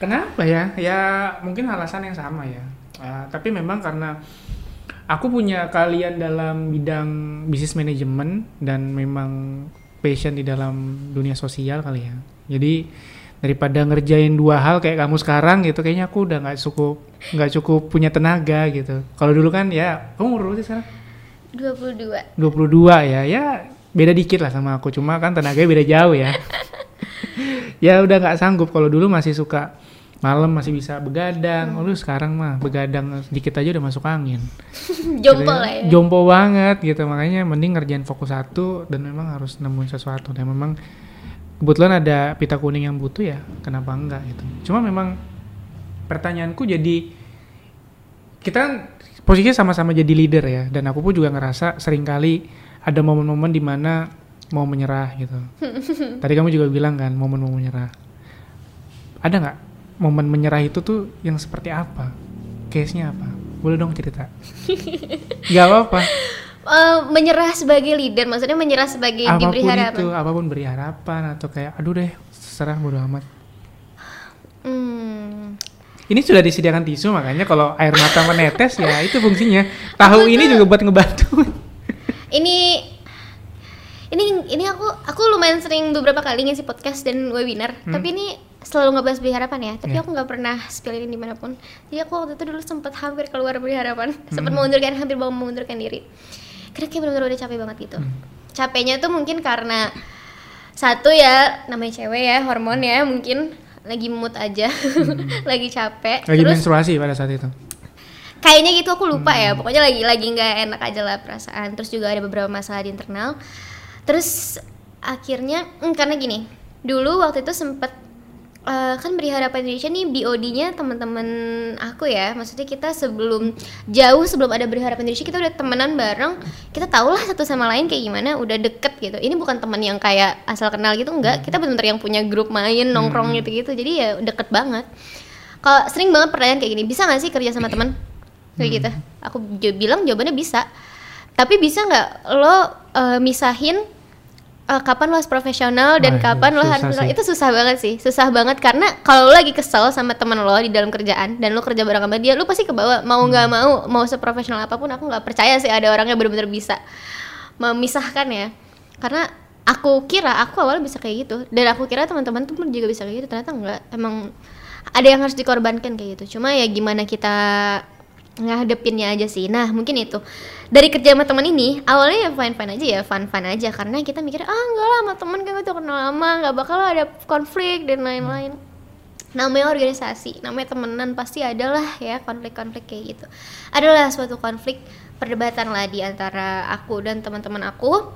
Kenapa ya? Ya mungkin alasan yang sama ya. Ah, tapi memang karena aku punya kalian dalam bidang bisnis manajemen dan memang passion di dalam dunia sosial kali ya. Jadi daripada ngerjain dua hal kayak kamu sekarang gitu, kayaknya aku udah nggak cukup nggak cukup punya tenaga gitu. Kalau dulu kan ya, kamu umur berapa sih sekarang? 22 22 ya ya beda dikit lah sama aku. Cuma kan tenaganya beda jauh ya. Ya udah nggak sanggup. Kalau dulu masih suka malam masih bisa begadang. Lu sekarang mah begadang sedikit aja udah masuk angin. Jompol Gitu lah ya. jompo banget gitu. Makanya mending ngerjain fokus satu dan memang harus nemuin sesuatu. Dan memang kebetulan ada pita kuning yang butuh ya kenapa enggak gitu. Cuma memang pertanyaanku jadi kita posisinya sama-sama jadi leader ya dan aku pun juga ngerasa sering kali ada momen-momen di mana mau menyerah gitu. Tadi kamu juga bilang kan momen mau menyerah. Ada nggak momen menyerah itu tuh yang seperti apa? Case-nya apa? Boleh dong cerita. Nggak apa-apa. Eh, menyerah sebagai leader maksudnya menyerah sebagai diberi apa pun harapan? itu apa pun beri harapan atau kayak aduh deh serah bodo amat. Hmm. Ini sudah disediakan tisu makanya kalau air mata menetes ya itu fungsinya. Tahu ini juga buat ngebantu. Ini ini ini aku aku lumayan sering beberapa kali ngisi podcast dan webinar. Tapi ini selalu ngebahas beri harapan ya. Tapi Hmm. Ya. aku nggak pernah spill ini di mana pun. Jadi aku waktu itu dulu sempat hampir keluar beri harapan sempat mengundurkan hampir mau mengundurkan diri. Karena kayak benar-benar udah capek banget gitu. Hmm. capeknya tuh mungkin karena satu ya namanya cewek ya hormon ya mungkin lagi mood aja lagi capek Hmm. lagi terus menstruasi pada saat itu kayaknya gitu aku lupa Hmm. ya pokoknya lagi lagi nggak enak aja lah perasaan terus juga ada beberapa masalah di internal terus akhirnya hmm, karena gini dulu waktu itu sempet eh, kan beri harapan Indonesia nih BOD-nya teman-teman aku ya. Maksudnya kita sebelum jauh sebelum ada beri harapan Indonesia kita udah temenan bareng. Kita tau lah satu sama lain kayak gimana udah deket gitu. Ini bukan teman yang kayak asal kenal gitu enggak. Kita bener-bener yang punya grup main nongkrong gitu-gitu. Jadi ya deket banget. Kalau sering banget pertanyaan kayak gini bisa nggak sih kerja sama teman? Kayak gitu. Aku bilang jawabannya bisa. Tapi bisa nggak lo eh, misahin eh, kapan lo harus profesional dan Wah, kapan lo harus sih. itu susah banget sih susah banget karena kalau lo lagi kesel sama teman lo di dalam kerjaan dan lo kerja bareng sama dia lo pasti kebawa mau nggak Hmm. mau mau seprofesional apa pun aku nggak percaya sih ada orang yang benar-benar bisa memisahkan ya karena aku kira aku awalnya bisa kayak gitu dan aku kira teman-teman tuh juga bisa kayak gitu ternyata enggak emang ada yang harus dikorbankan kayak gitu cuma ya gimana kita ngadepinnya aja sih. Nah mungkin itu. Dari kerja sama teman ini awalnya ya fine fine aja ya fun fun aja. Karena kita mikir ah enggak lah sama teman kan itu kenal lama nggak bakal ada konflik dan lain-lain. Namanya organisasi namanya temenan pasti ada lah ya konflik-konflik kayak gitu. Adalah suatu konflik perdebatan lah di antara aku dan teman-teman aku.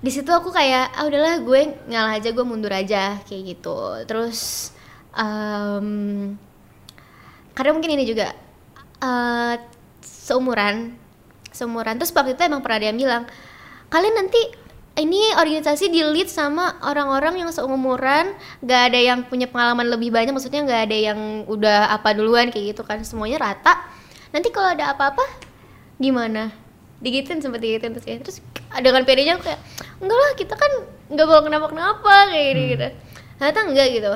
Di situ aku kayak ah udahlah gue ngalah aja gue mundur aja kayak gitu. Terus em, karena mungkin ini juga eh, seumuran seumuran. Terus waktu itu emang pernah yang bilang kalian nanti ini organisasi di lead sama orang-orang yang seumuran gak ada yang punya pengalaman lebih banyak maksudnya gak ada yang udah apa duluan kayak gitu kan. Semuanya rata. Nanti kalau ada apa-apa gimana? Digituin sempet digituin terus kayak terus dengan pedenya aku kayak enggak lah kita kan nggak bawa kenapa kenapa kayak gitu gitu ternyata enggak gitu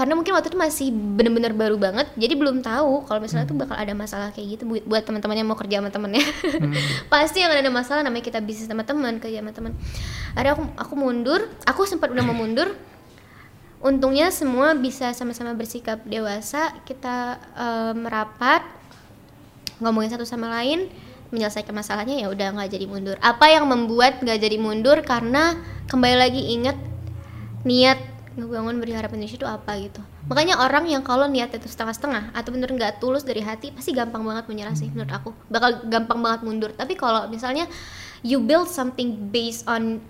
karena mungkin waktu itu masih bener-bener baru banget jadi belum tahu kalau misalnya tuh bakal ada masalah kayak gitu buat, buat teman-teman yang mau kerja sama temennya. Pasti yang ada masalah namanya kita bisnis sama teman kerja sama teman. Ada aku aku mundur aku sempat udah mau mundur. Untungnya semua bisa sama-sama bersikap dewasa kita eh, merapat ngomongin satu sama lain menyelesaikan masalahnya ya udah nggak jadi mundur. Apa yang membuat nggak jadi mundur? Karena kembali lagi ingat niat ngebangun beri harapan Indonesia itu apa gitu makanya orang yang kalau niatnya itu setengah-setengah atau bener nggak tulus dari hati pasti gampang banget menyerah sih menurut aku bakal gampang banget mundur tapi kalau misalnya you build something based on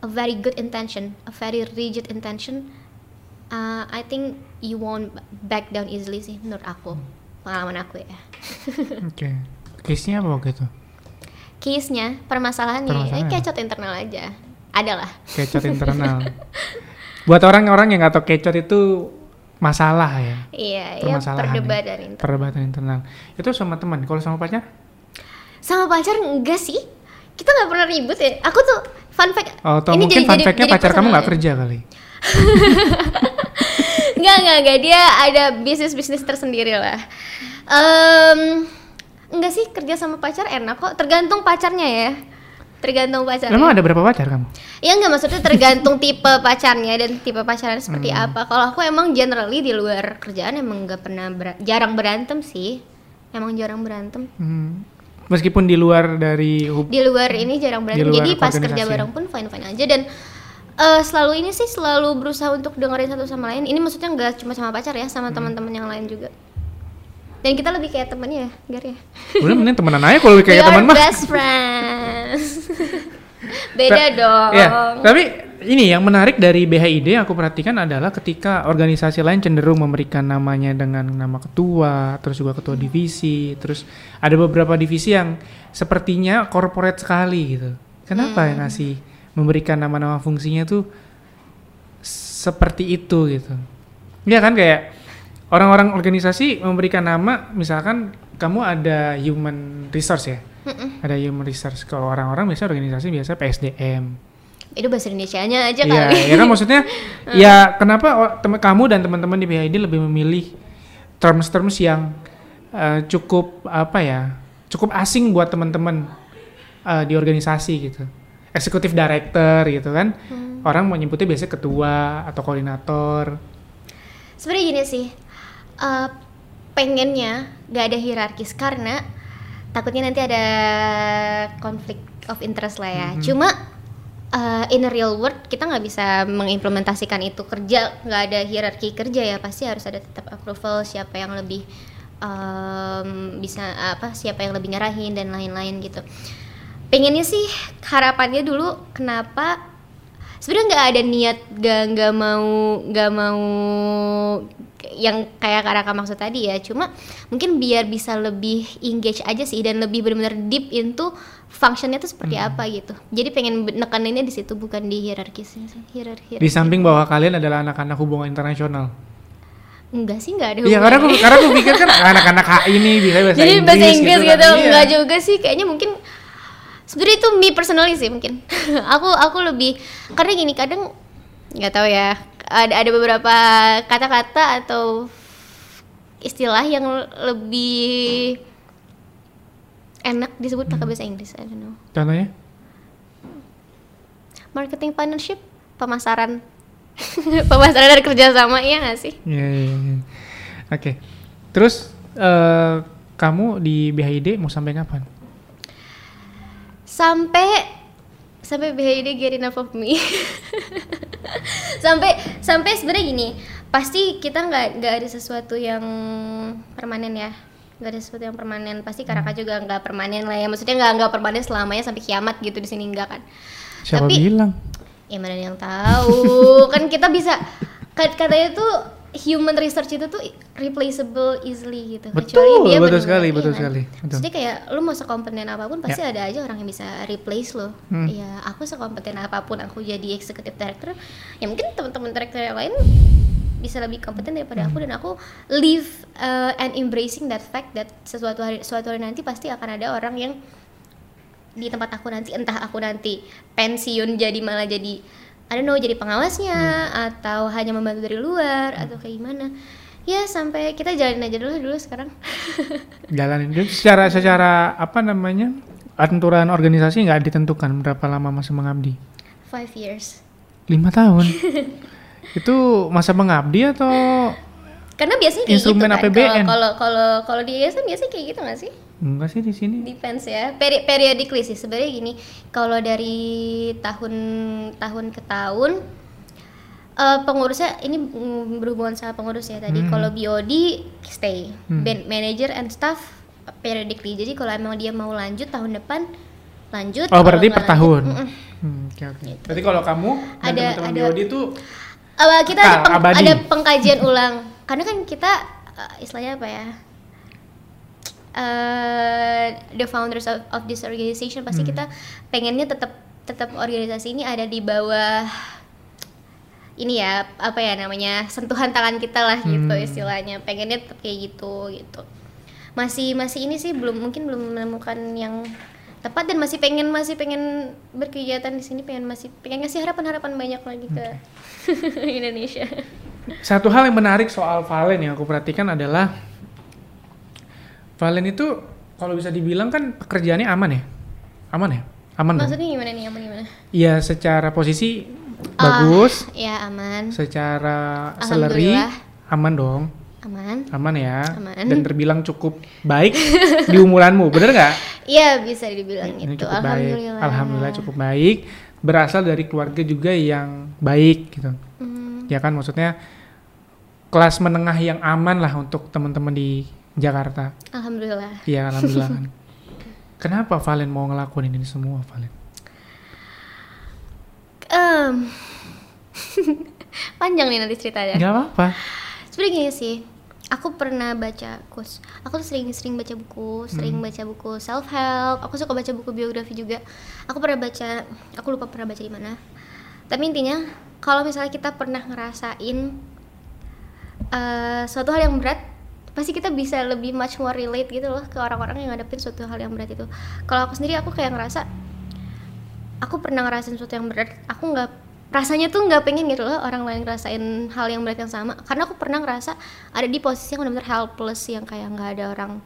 a very good intention a very rigid intention uh, I think you won't back down easily sih menurut aku pengalaman aku ya Oke. Case-nya apa waktu itu? case-nya permasalahannya ya Permasalahan. kecot internal aja adalah Kecot internal. Buat orang-orang yang nggak tahu kecot itu masalah ya. iya ya Permasalahan. perdebatan ya. internal Perdebatan internal. Itu sama teman. Kalau sama pacar? sama pacar enggak sih kita nggak pernah ribut ya aku tuh fun fact Oh, ini mungkin jadi- fun fact-nya jadi pacar kamu nggak ya. kerja kali. Enggak, enggak, enggak. Dia ada bisnis-bisnis tersendiri lah. Em, enggak sih kerja sama pacar enak kok. Tergantung pacarnya ya. Tergantung pacarnya. Emang ada berapa pacar kamu? Ya enggak maksudnya tergantung tipe pacarnya dan tipe pacarnya seperti Hmm. apa. Kalau aku emang generally di luar kerjaan emang enggak pernah ber- jarang berantem sih. Emang jarang berantem. Hmm. Meskipun di luar dari Di luar ini jarang berantem. Jadi pas kerja bareng pun fine-fine aja dan eh, selalu ini sih selalu berusaha untuk dengerin satu sama lain. Ini maksudnya enggak cuma sama pacar ya, Hmm. sama teman-teman yang lain juga. Dan kita lebih kayak temen ya, Gar ya. Udah mending temenan aja kalau We kayak teman mah. best friends. Beda Ta- dong. Ya, tapi ini yang menarik dari BHID yang aku perhatikan adalah ketika organisasi lain cenderung memberikan namanya dengan nama ketua, terus juga ketua divisi, terus ada beberapa divisi yang sepertinya corporate sekali gitu. Kenapa yang ngasih memberikan nama-nama fungsinya tuh seperti itu gitu? Iya kan kayak orang-orang organisasi memberikan nama, misalkan kamu ada human resource ya, Mm-mm. ada human resource. Kalau orang-orang biasa organisasi biasa PSDM. Itu bahasa Indonesia-nya aja Iya, kali. ya kan maksudnya ya kenapa tem- kamu dan teman-teman di BID lebih memilih terms-terms yang eh, cukup apa ya? Cukup asing buat teman-teman eh, di organisasi gitu. Eksekutif director gitu kan. Orang mau nyebutnya biasanya ketua atau koordinator. Sebenarnya gini sih. Eh, pengennya gak ada hierarkis karena takutnya nanti ada konflik of interest lah ya. Cuma uh, in a real world kita nggak bisa mengimplementasikan itu kerja nggak ada hierarki kerja ya. Pasti harus ada tetap approval siapa yang lebih um, bisa apa siapa yang lebih nyerahin dan lain-lain gitu. Pengennya sih harapannya dulu kenapa sebenarnya nggak ada niat gak nggak mau nggak mau yang kayak Karaka maksud tadi ya. Cuma mungkin biar bisa lebih engage aja sih dan lebih benar-benar deep into functionnya tuh seperti apa gitu. Jadi pengen nekaninnya di situ bukan di hierarkisnya hierarki Di samping bahwa kalian adalah anak-anak hubungan internasional. enggak sih enggak ada Iya, karena aku karena aku pikir kan anak-anak HI ini bisa bahasa jadi Inggris, bahasa Inggris gitu, kan. Iya. enggak juga sih. Kayaknya mungkin sebenarnya itu me personally sih mungkin. Aku aku lebih karena gini kadang nggak tahu ya ada ada beberapa kata-kata atau istilah yang lebih enak disebut pakai bahasa Inggris I don't know Contohnya? marketing partnership pemasaran pemasaran dan kerjasama iya nggak sih Iya, iya, iya. Oke. Terus eh, kamu di BHID mau sampai kapan? sampai sampai BHID get enough of me. Sampai sampai sebenarnya gini pasti kita nggak nggak ada sesuatu yang permanen ya. Nggak ada sesuatu yang permanen. Pasti Karaka juga nggak permanen lah ya. Maksudnya nggak nggak permanen selamanya sampai kiamat gitu di sini enggak kan. Siapa Tapi- bilang? ya mana yang tahu. Kan kita bisa kat- katanya tuh human research itu tuh replaceable easily gitu Betul, dia betul sekali, iya betul kan? sekali, betul. Jadi kayak lu mau sekompeten apa pun pasti ada aja orang yang bisa replace lo. Hmm. Ya aku sekompeten apa pun aku jadi executive director, ya mungkin teman-teman director yang lain bisa lebih kompeten daripada Hmm. aku dan aku live uh, and embracing that fact that sesuatu hari suatu hari nanti pasti akan ada orang yang di tempat aku nanti entah aku nanti pensiun jadi malah jadi I don't know jadi pengawasnya Hmm. atau hanya membantu dari luar atau kayak gimana ya sampai kita jalanin aja dulu dulu sekarang Jalanin dulu. Secara secara apa namanya aturan organisasi nggak ditentukan berapa lama masa mengabdi. five years Lima tahun. itu masa mengabdi atau karena biasanya kayak Instrumen gitu kan APBN. kalau kalau kalau di yayasan biasanya kayak gitu nggak sih enggak sih di sini? Depends ya, Peri periodically sih. Sebenarnya gini, kalau dari tahun tahun ke tahun eh, pengurusnya ini mm, berhubungan sama pengurus ya tadi. Hmm. Kalau BOD stay, Hmm. band manager and staff periodically. Jadi kalau emang dia mau lanjut tahun depan lanjut. Oh berarti per lanjut, tahun. mm-mm. Hmm, Oke oke. Berarti kalau kamu dan Ada- ada- BOD itu Awal kita ada, peng- abadi. ada pengkajian ulang. Karena kan kita eh, istilahnya apa ya? Eh the founders of, of this organization pasti Hmm. kita pengennya tetap tetap organisasi ini ada di bawah ini ya apa ya namanya sentuhan tangan kita lah gitu Hmm. istilahnya pengennya tetap kayak gitu gitu masih masih ini sih belum mungkin belum menemukan yang tepat dan masih pengen masih pengen berkegiatan di sini pengen masih pengen ngasih harapan harapan banyak lagi ke Indonesia satu hal yang menarik soal Valen yang aku perhatikan adalah Valen itu kalau bisa dibilang kan pekerjaannya aman ya, aman ya, aman dong. maksudnya gimana nih? Aman gimana? Iya secara posisi Ah, bagus, ya aman. Secara salary aman dong, aman. Aman ya, Aman. dan terbilang cukup baik di umuranmu, bener nggak? iya bisa dibilang Ini gitu. cukup baik, alhamdulillah. Alhamdulillah cukup baik, berasal dari keluarga juga yang baik gitu, Hmm, ya kan? Maksudnya kelas menengah yang aman lah untuk teman-teman di Jakarta. alhamdulillah Iya alhamdulillah kan. Kenapa Valen mau ngelakuin ini semua Valen? Em, panjang nih nanti ceritanya Gak apa-apa. sebenarnya gini sih aku pernah baca kus aku tuh sering sering baca buku sering baca buku self help aku suka baca buku biografi juga aku pernah baca aku lupa pernah baca di mana tapi intinya kalau misalnya kita pernah ngerasain eh, suatu hal yang berat pasti kita bisa lebih much more relate gitu loh ke orang-orang yang ngadepin suatu hal yang berat itu. Kalau aku sendiri aku kayak ngerasa aku pernah ngerasain sesuatu yang berat aku nggak rasanya tuh nggak pengen gitu loh orang lain ngerasain hal yang berat yang sama. Karena aku pernah ngerasa ada di posisi yang benar-benar helpless yang kayak nggak ada orang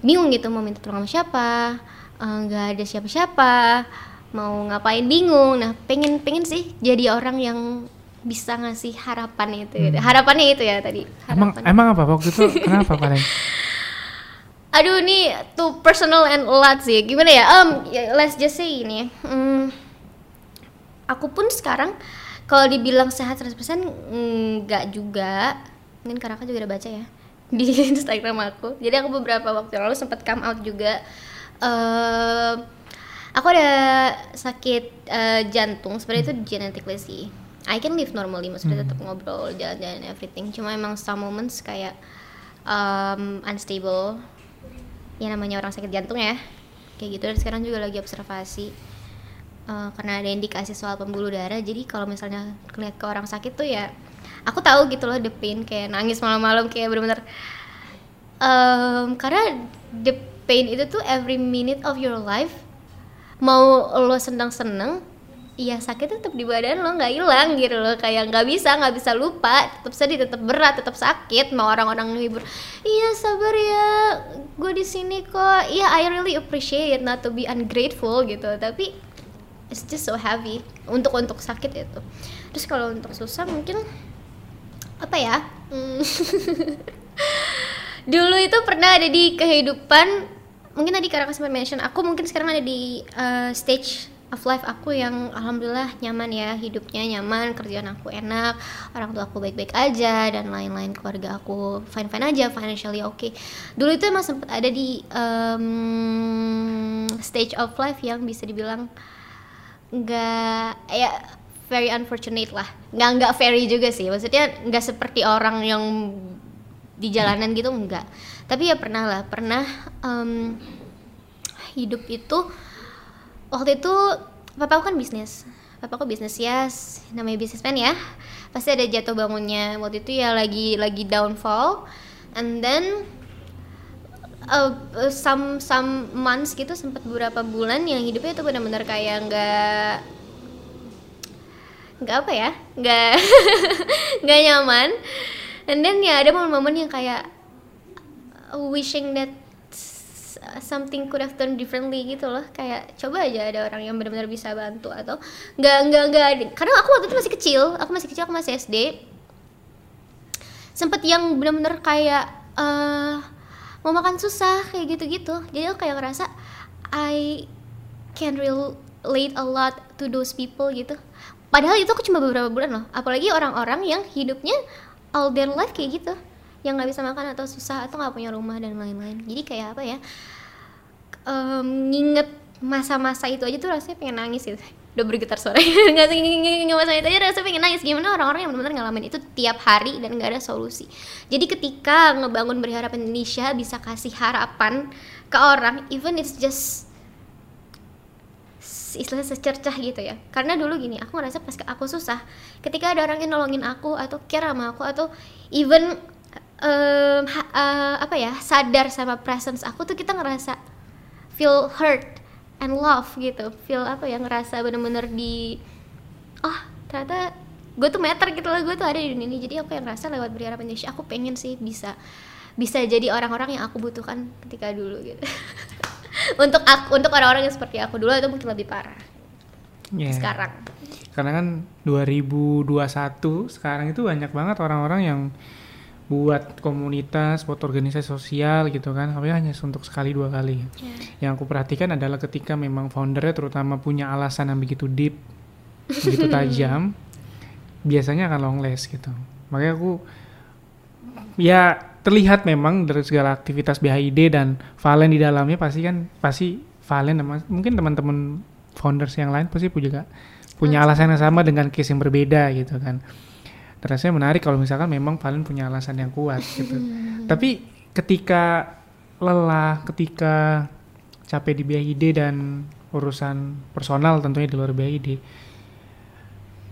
bingung gitu mau minta tolong sama siapa eh, nggak ada siapa-siapa mau ngapain bingung. Nah pengen pengen sih jadi orang yang bisa ngasih harapan itu gitu. harapannya itu ya tadi Emang harapan. emang apa waktu itu kenapa Valen? Aduh ini too personal and a lot sih. Gimana ya? Um, ya, let's just say ini. Hmm, aku pun sekarang kalau dibilang sehat 100% enggak juga. Mungkin karena aku juga udah baca ya di Instagram aku. Jadi aku beberapa waktu lalu sempat come out juga. Eh, aku ada sakit eh, jantung. Sebenarnya itu genetically sih. I can live normally, maksudnya tetap ngobrol, jalan-jalan, everything. Cuma emang some moments kayak um, unstable. Ya namanya orang sakit jantung ya. Kayak gitu. Dan sekarang juga lagi observasi eh, karena ada indikasi soal pembuluh darah. Jadi kalau misalnya ngeliat ke orang sakit tuh ya aku tahu gitu loh the pain. Kayak nangis malam-malam kayak bener-bener em, karena the pain itu tuh every minute of your life mau lo seneng-seneng iya sakit tetap di badan lo nggak hilang gitu loh. Kayak nggak bisa nggak bisa lupa. Tetap sedih tetap berat tetap sakit. Mau orang-orang ngehibur iya sabar ya gue di sini kok. Iya I really appreciate not to be ungrateful gitu. Tapi it's just so heavy untuk untuk sakit itu. Terus kalau untuk susah mungkin apa ya? Hmm. dulu itu pernah ada di kehidupan mungkin tadi karena sempat mention aku mungkin sekarang ada di uh, stage of life aku yang alhamdulillah nyaman ya hidupnya nyaman kerjaan aku enak orang tua aku baik-baik aja dan lain-lain keluarga aku fine fine aja financially oke. Dulu itu emang sempat ada di um, stage of life yang bisa dibilang nggak ya very unfortunate lah. Nggak nggak very juga sih maksudnya nggak seperti orang yang di jalanan gitu enggak tapi ya pernah lah pernah em, hidup itu waktu itu papa aku kan bisnis. Papa aku bisnis ya s- namanya businessman ya. Pasti ada jatuh bangunnya. Waktu itu ya lagi lagi downfall. And then uh, uh, some some months gitu sempat beberapa bulan yang hidupnya tuh benar-benar kayak nggak nggak apa ya? Nggak nggak nyaman. And then ya ada momen-momen yang kayak wishing that something could have done differently gitu loh. Kayak coba aja ada orang yang benar-benar bisa bantu atau nggak nggak nggak karena aku waktu itu masih kecil aku masih kecil aku masih SD sempet yang benar-benar kayak eh mau makan susah kayak gitu-gitu. Jadi aku kayak ngerasa I can relate a lot to those people gitu. Padahal itu aku cuma beberapa bulan loh. Apalagi orang-orang yang hidupnya all their life kayak gitu. Yang nggak bisa makan atau susah atau nggak punya rumah dan lain-lain. Jadi kayak apa ya em, nginget masa-masa itu aja tuh rasanya pengen nangis gitu. Udah bergetar suara. Nggak sih nginget masa itu aja rasanya pengen nangis. Gimana orang-orang yang benar-benar ngalamin itu tiap hari dan nggak ada solusi. Jadi ketika ngebangun berharap Indonesia bisa kasih harapan ke orang even it's just istilahnya secercah gitu ya. Karena dulu gini aku ngerasa pas aku susah. Ketika ada orang yang nolongin aku atau care sama aku atau even em, ha- eh, apa ya sadar sama presence aku tuh kita ngerasa feel hurt and love gitu. Feel apa ya? Ngerasa bener-bener di oh ternyata gue tuh meter gitu loh gue tuh ada di dunia ini. Jadi aku yang ngerasa lewat berharap Indonesia aku pengen sih bisa bisa jadi orang-orang yang aku butuhkan ketika dulu gitu. Untuk aku untuk orang-orang yang seperti aku dulu itu mungkin lebih parah. Ya. sekarang. Karena kan 2021 sekarang itu banyak banget orang-orang yang buat komunitas, buat organisasi sosial gitu kan, tapi hanya untuk sekali dua kali. Yang aku perhatikan adalah ketika memang foundernya terutama punya alasan yang begitu deep, begitu tajam, biasanya akan long last gitu. Makanya aku ya terlihat memang dari segala aktivitas BHID dan Valen di dalamnya pasti kan pasti Valen sama mungkin teman-teman founders yang lain pasti juga punya alasan yang sama dengan case yang berbeda gitu kan. Terasa menarik kalau misalkan memang Valen punya alasan yang kuat gitu. Tapi ketika lelah, ketika capek di BHID dan urusan personal tentunya di luar BHID,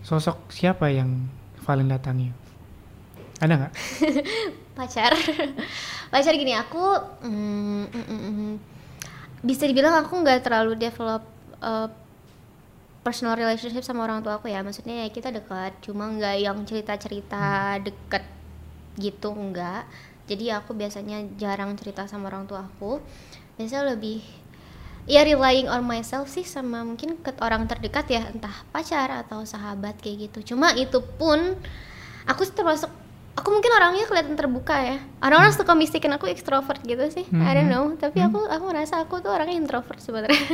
sosok siapa yang Valen datangi? Ada nggak? pacar pacar gini aku mm, mm, mm, mm. bisa dibilang aku nggak terlalu develop uh, personal relationship sama orang tua aku ya. Maksudnya ya kita dekat cuma nggak yang cerita cerita deket gitu enggak jadi aku biasanya jarang cerita sama orang tua aku. Biasanya lebih ya relying on myself sih sama mungkin ke orang terdekat ya. Entah pacar atau sahabat kayak gitu. Cuma itu pun aku sih termasuk aku mungkin orangnya kelihatan terbuka ya. Orang-orang suka mistikin aku ekstrovert gitu sih. I don't know. Tapi aku aku merasa aku tuh orangnya introvert sebenarnya.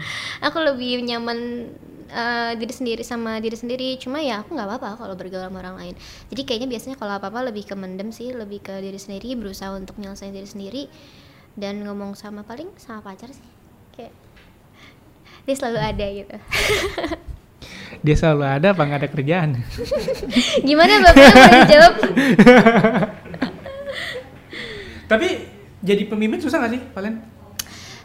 Aku lebih nyaman eh, diri sendiri sama diri sendiri. Cuma ya aku nggak apa-apa kalau bergaul sama orang lain. Jadi kayaknya biasanya kalau apa-apa lebih ke mendem sih lebih ke diri sendiri berusaha untuk nyelesain diri sendiri. Dan ngomong sama paling sama pacar sih. Kayak dia selalu ada gitu. Dia selalu ada apa nggak ada kerjaan? gimana bapaknya mau dijawab? Tapi jadi pemimpin susah gak sih, Valen?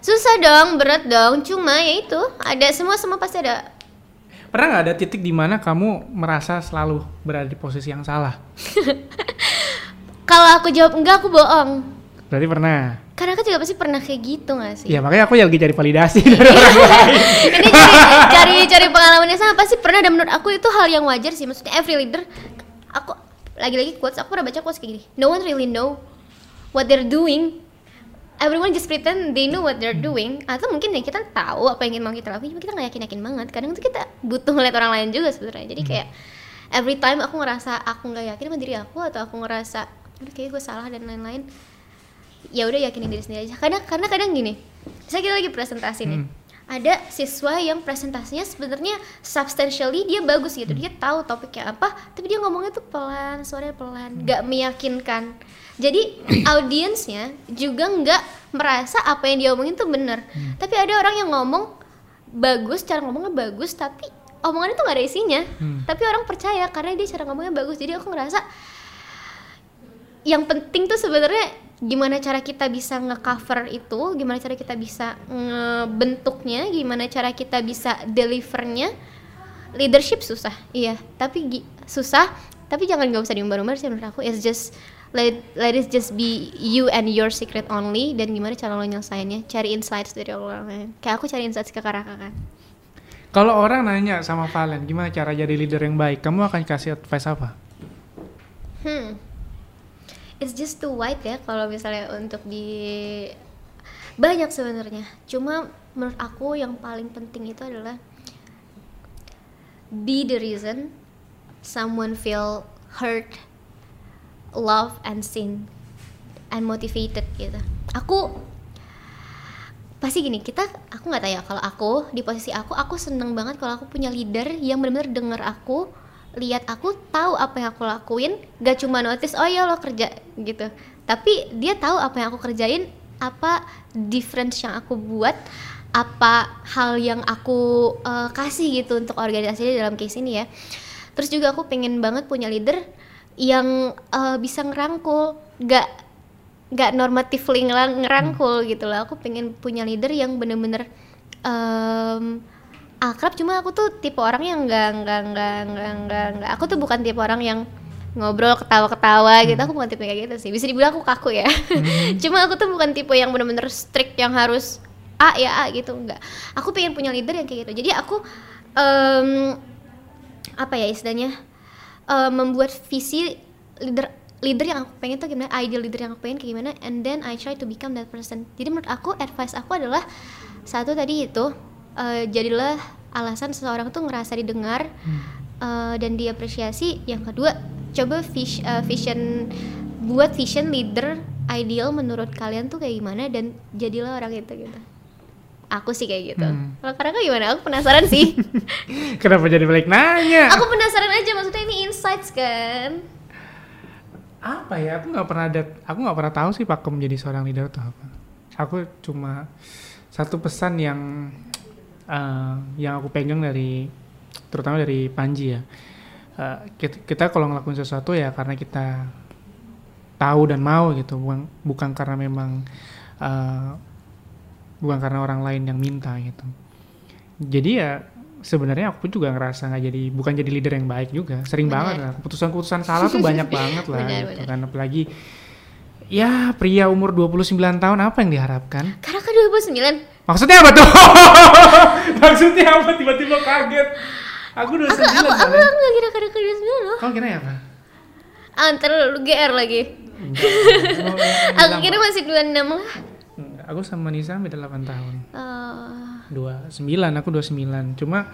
susah dong berat dong. Cuma ya itu ada semua semua pasti ada Pernah nggak ada titik di mana kamu merasa selalu berada di posisi yang salah? kalau aku jawab enggak aku bohong Berarti pernah. karena aku juga pasti pernah kayak gitu gak sih Ya makanya aku lagi cari validasi dari orang lain. ini cari cari cari pengalaman yang sama pasti pernah dan menurut aku itu hal yang wajar sih maksudnya every leader aku lagi-lagi quotes aku pernah baca quotes kayak gini no one really know what they're doing everyone just pretend they know what they're doing. Atau mungkin ya kita tahu apa yang ingin mau kita lakuin cuma kita nggak yakin yakin banget. Kadang tuh kita butuh ngeliat orang lain juga sebenarnya. Jadi kayak every time aku ngerasa aku nggak yakin sama diri aku atau aku ngerasa "Aduh, kayak gue salah dan lain-lain ya udah yakinin diri sendiri aja. Kadang karena kadang gini saya kita lagi presentasi nih Hmm. ada siswa yang presentasinya sebenarnya substantially dia bagus gitu. Dia tahu topiknya apa tapi dia ngomongnya tuh pelan suaranya pelan nggak meyakinkan jadi audiensnya juga nggak merasa apa yang dia omongin tuh bener tapi ada orang yang ngomong bagus cara ngomongnya bagus tapi omongannya tuh nggak ada isinya Hmm. tapi orang percaya karena dia cara ngomongnya bagus jadi aku ngerasa yang penting tuh sebenarnya gimana cara kita bisa ngecover itu, gimana cara kita bisa ngebentuknya, gimana cara kita bisa delivernya. Leadership susah, iya, tapi susah, tapi jangan nggak usah diumbar-umbar sih menurut aku. It's just let let it just be you and your secret only dan gimana cara lo nyelesainnya, cari insights dari orang lain. Kayak aku cari insights ke Karaka kan. Kalau orang nanya sama Valen, gimana cara jadi leader yang baik? Kamu akan kasih advice apa? Hmm. It's just too wide ya kalau misalnya untuk di banyak sebenarnya. Cuma menurut aku yang paling penting itu adalah be the reason someone feel hurt, love and seen and motivated gitu. Aku pasti gini kita aku nggak tahu ya kalau aku di posisi aku aku seneng banget kalau aku punya leader yang benar-benar denger aku lihat aku tahu apa yang aku lakuin gak cuma notice oh ya lo kerja gitu tapi dia tahu apa yang aku kerjain apa difference yang aku buat apa hal yang aku uh, kasih gitu untuk organisasi dalam case ini ya terus juga aku pengen banget punya leader yang uh, bisa ngerangkul. Gak gak normatifly ngerang- ngerangkul gitu lah aku pengen punya leader yang bener-bener um, akrab. Cuma aku tuh tipe orang yang nggak nggak nggak nggak nggak nggak. Aku tuh bukan tipe orang yang ngobrol ketawa-ketawa gitu. Aku bukan tipe kayak gitu sih. Bisa dibilang aku kaku ya. Cuma aku tuh bukan tipe yang bener-bener strict yang harus A ya A gitu. Enggak aku pengen punya leader yang kayak gitu. Jadi aku em, apa ya istilahnya eh, membuat visi leader leader yang aku pengen tuh gimana ideal leader yang aku pengen kayak gimana and then I try to become that person. Jadi menurut aku advice aku adalah satu tadi itu eh, jadilah alasan seseorang tuh ngerasa didengar eh, dan diapresiasi. Yang kedua coba vis- eh, vision buat vision leader ideal menurut kalian tuh kayak gimana dan jadilah orang itu gitu aku sih kayak gitu Hmm. kalau karena gimana aku penasaran sih Kenapa jadi balik nanya? aku penasaran aja maksudnya ini insights kan apa ya? Aku nggak pernah ada, aku nggak pernah tahu sih Pakem menjadi seorang leader atau apa. Aku cuma satu pesan yang eh, yang aku pegang dari terutama dari Panji ya. Eh, kita, kita kalau ngelakuin sesuatu ya karena kita tahu dan mau gitu, bukan bukan karena memang eh, bukan karena orang lain yang minta gitu. Jadi ya sebenarnya aku juga ngerasa nggak jadi bukan jadi leader yang baik juga. Sering Benar. banget lah keputusan-keputusan salah tuh banyak banget lah Benar, gitu benar. kan apalagi ya pria umur 29 tahun apa yang diharapkan? karena kan 2009 Maksudnya apa tuh? Maksudnya apa tiba-tiba kaget? Aku 29 aku aku aku Valen. nggak kira kira ke 2009 loh Kau kira ya apa? ah, ntar lu GR lagi aku kira masih 26 lah Aku sama Nisa beda 8 tahun. Eh, 29, aku 29 Cuma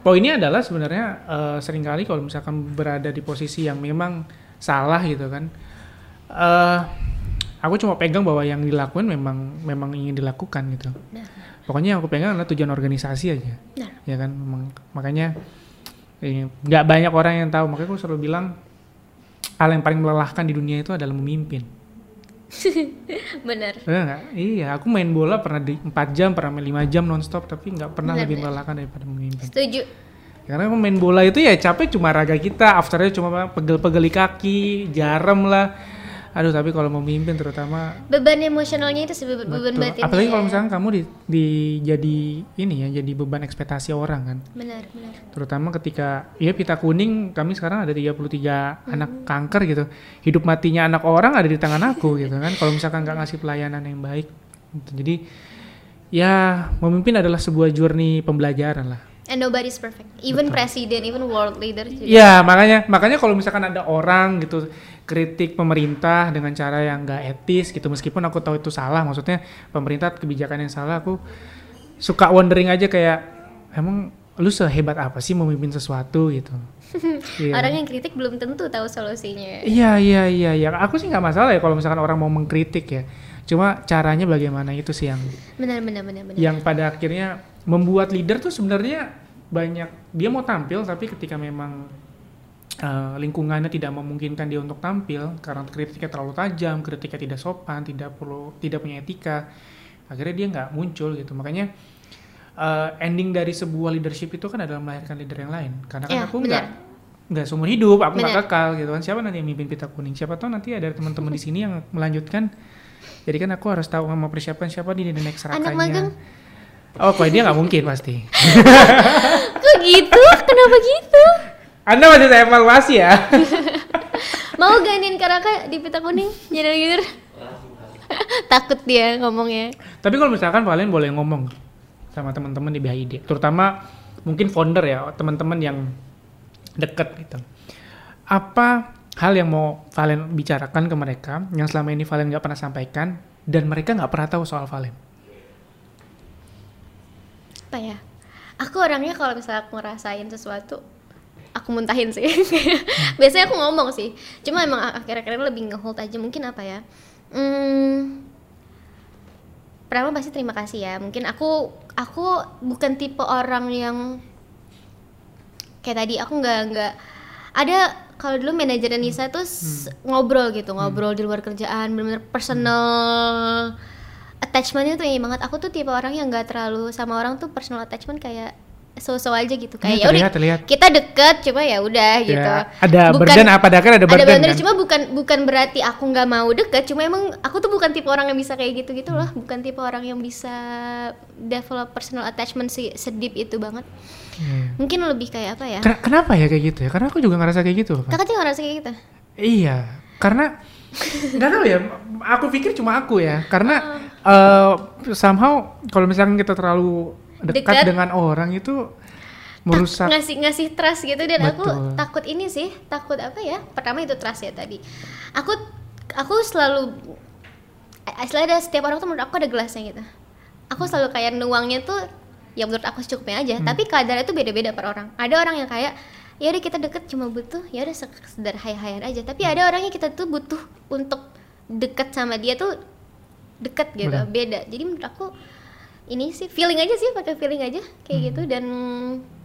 poinnya adalah sebenarnya eh, sering kali kalau misalkan berada di posisi yang memang salah gitu kan eh Aku cuma pegang bahwa yang dilakukan memang memang ingin dilakukan gitu. Nah, Pokoknya yang aku pegang adalah tujuan organisasi aja. Nah. ya kan memang makanya eh, nggak banyak orang yang tahu. Makanya aku selalu bilang hal yang paling melelahkan di dunia itu adalah memimpin bener Bener nggak? Iya, aku main bola pernah di 4 jam, pernah main 5 jam nonstop, tapi nggak pernah Bener, lebih bener. melelahkan daripada memimpin. setuju Karena main bola itu ya capek cuma raga kita, afternya cuma pegel-pegel di kaki, jarem lah. Aduh, tapi kalau memimpin terutama beban emosionalnya itu sih beban, betul. batinnya apalagi kalau ya. misalnya kamu di, di jadi ini ya, jadi beban ekspektasi orang kan. benar benar terutama ketika ya pita kuning kami sekarang ada 33 anak kanker gitu hidup matinya anak orang ada di tangan aku gitu kan kalau misalkan nggak ngasih pelayanan yang baik Gitu. jadi ya memimpin adalah sebuah journey pembelajaran lah and nobody's perfect even president even world leader juga ya makanya makanya kalau misalkan ada orang gitu kritik pemerintah dengan cara yang nggak etis gitu meskipun aku tahu itu salah maksudnya pemerintah kebijakan yang salah aku suka wondering aja kayak emang lu sehebat apa sih memimpin sesuatu gitu Iya. orang yang kritik belum tentu tahu solusinya Iya iya iya iya. Aku sih nggak masalah ya kalau misalkan orang mau mengkritik ya. Cuma caranya bagaimana itu sih yang benar benar benar benar yang pada akhirnya membuat leader tuh sebenarnya banyak dia mau tampil tapi ketika memang eh, lingkungannya tidak memungkinkan dia untuk tampil karena kritiknya terlalu tajam, kritiknya tidak sopan, tidak perlu tidak punya etika, akhirnya dia nggak muncul gitu. Makanya eh, ending dari sebuah leadership itu kan adalah melahirkan leader yang lain. Karena kan Ya, aku nggak nggak seumur hidup, aku nggak kekal gitu kan. Siapa nanti yang mimpin pita kuning? Siapa tahu nanti ada teman-teman di sini yang melanjutkan. Jadi kan aku harus tahu persiapan siapa di the next Anak rakanya. magang? Oh, kalau dia nggak mungkin pasti. kok gitu kenapa gitu Anda masih saya evaluasi ya. mau gantiin karaka di pita kuning? Jadi leader takut dia ngomongnya. Tapi kalau misalkan kalian boleh ngomong sama teman-teman di BHID, terutama mungkin founder ya teman-teman yang deket gitu. Apa hal yang mau Valen bicarakan ke mereka yang selama ini Valen nggak pernah sampaikan dan mereka nggak pernah tahu soal Valen? Apa ya? Aku orangnya kalau misalnya aku ngerasain sesuatu aku muntahin sih. Biasanya aku ngomong sih. Cuma emang akhir-akhir ini lebih ngehold aja. Mungkin apa ya? Hmm, pertama pasti terima kasih ya. Mungkin aku aku bukan tipe orang yang kayak tadi. Aku nggak nggak. Ada kalau dulu manajer Nisa tuh s- ngobrol gitu ngobrol di luar kerjaan bener-bener personal attachmentnya tuh yang banget. Aku tuh tipe orang yang nggak terlalu sama orang tuh personal attachment kayak so-so aja gitu kayak Hmm, ya udah terlihat, terlihat. kita deket coba ya udah gitu Ya, ada burden apa ada kan ada burden boundary, kan? cuma bukan bukan berarti aku nggak mau deket cuma emang aku tuh bukan tipe orang yang bisa kayak gitu gitu loh Hmm. bukan tipe orang yang bisa develop personal attachment si sedip itu banget Iya. mungkin lebih kayak apa ya Ken- kenapa ya kayak gitu ya karena aku juga ngerasa kayak gitu kakak juga ngerasa kayak gitu Iya, karena nggak tahu ya. Aku pikir cuma aku ya, karena eh, somehow kalau misalkan kita terlalu dekat Dekat. dengan orang itu merusak. ngasih ngasih trust gitu. Dan aku Betul. takut ini sih takut apa ya? Pertama itu trust ya tadi. Aku aku selalu istilahnya ada setiap orang tuh menurut aku ada gelasnya gitu. Aku selalu kayak nuangnya tuh ya menurut aku secukupnya aja. Tapi kadarnya tuh beda-beda per orang. Ada orang yang kayak ya udah kita deket cuma butuh ya udah sekedar hay-hayan aja. Tapi ada orang yang kita tuh butuh untuk deket sama dia tuh deket gitu Benar. beda. Jadi menurut aku ini sih feeling aja sih pakai feeling aja kayak gitu dan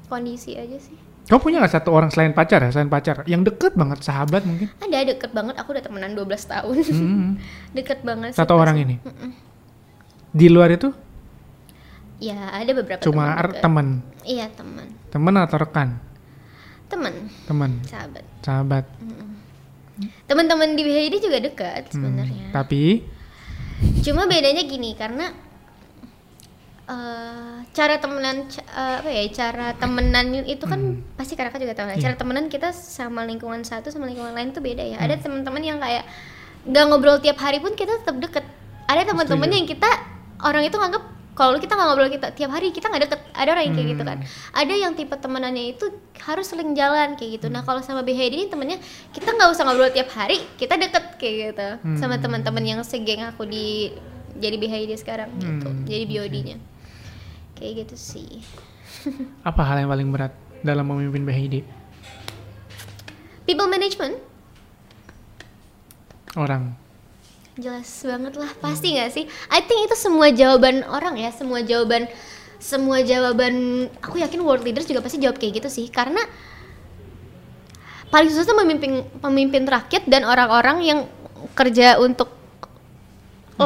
kondisi aja sih. Kamu punya nggak satu orang selain pacar ya, selain pacar? Yang deket banget, sahabat mungkin? ada deket banget aku udah temenan 12 tahun. Hmm. deket banget sih Satu pasti. orang ini. Di luar itu? Ya ada beberapa cuma teman iya teman. Teman atau rekan, teman. Teman, sahabat. Sahabat. teman-teman di BHD juga dekat Hmm, sebenarnya. Tapi? Cuma bedanya gini karena eh, cara temenan eh, apa ya cara temenan itu kan pasti kakak juga tahu lah. Iya. cara temenan kita sama lingkungan satu sama lingkungan lain tuh beda ya. Hmm. ada teman-teman yang kayak nggak ngobrol tiap hari pun kita tetap deket. Ada teman-teman yang kita orang itu nganggep kalau kita nggak ngobrol kita tiap hari kita nggak deket. Ada orang yang kayak gitu kan. Ada yang tipe temenannya itu harus sering jalan kayak gitu. Nah kalau sama BHD ini temennya kita nggak usah ngobrol tiap hari kita deket kayak gitu sama Hmm. teman-teman yang segeng aku di jadi BHD sekarang gitu. Hmm, jadi BOD-nya kayak gitu sih apa hal yang paling berat dalam memimpin BHID? people management Orang. jelas banget lah pasti nggak sih I think itu semua jawaban orang ya semua jawaban semua jawaban aku yakin world leaders juga pasti jawab kayak gitu sih karena paling susah tuh memimpin pemimpin rakyat dan orang-orang yang kerja untuk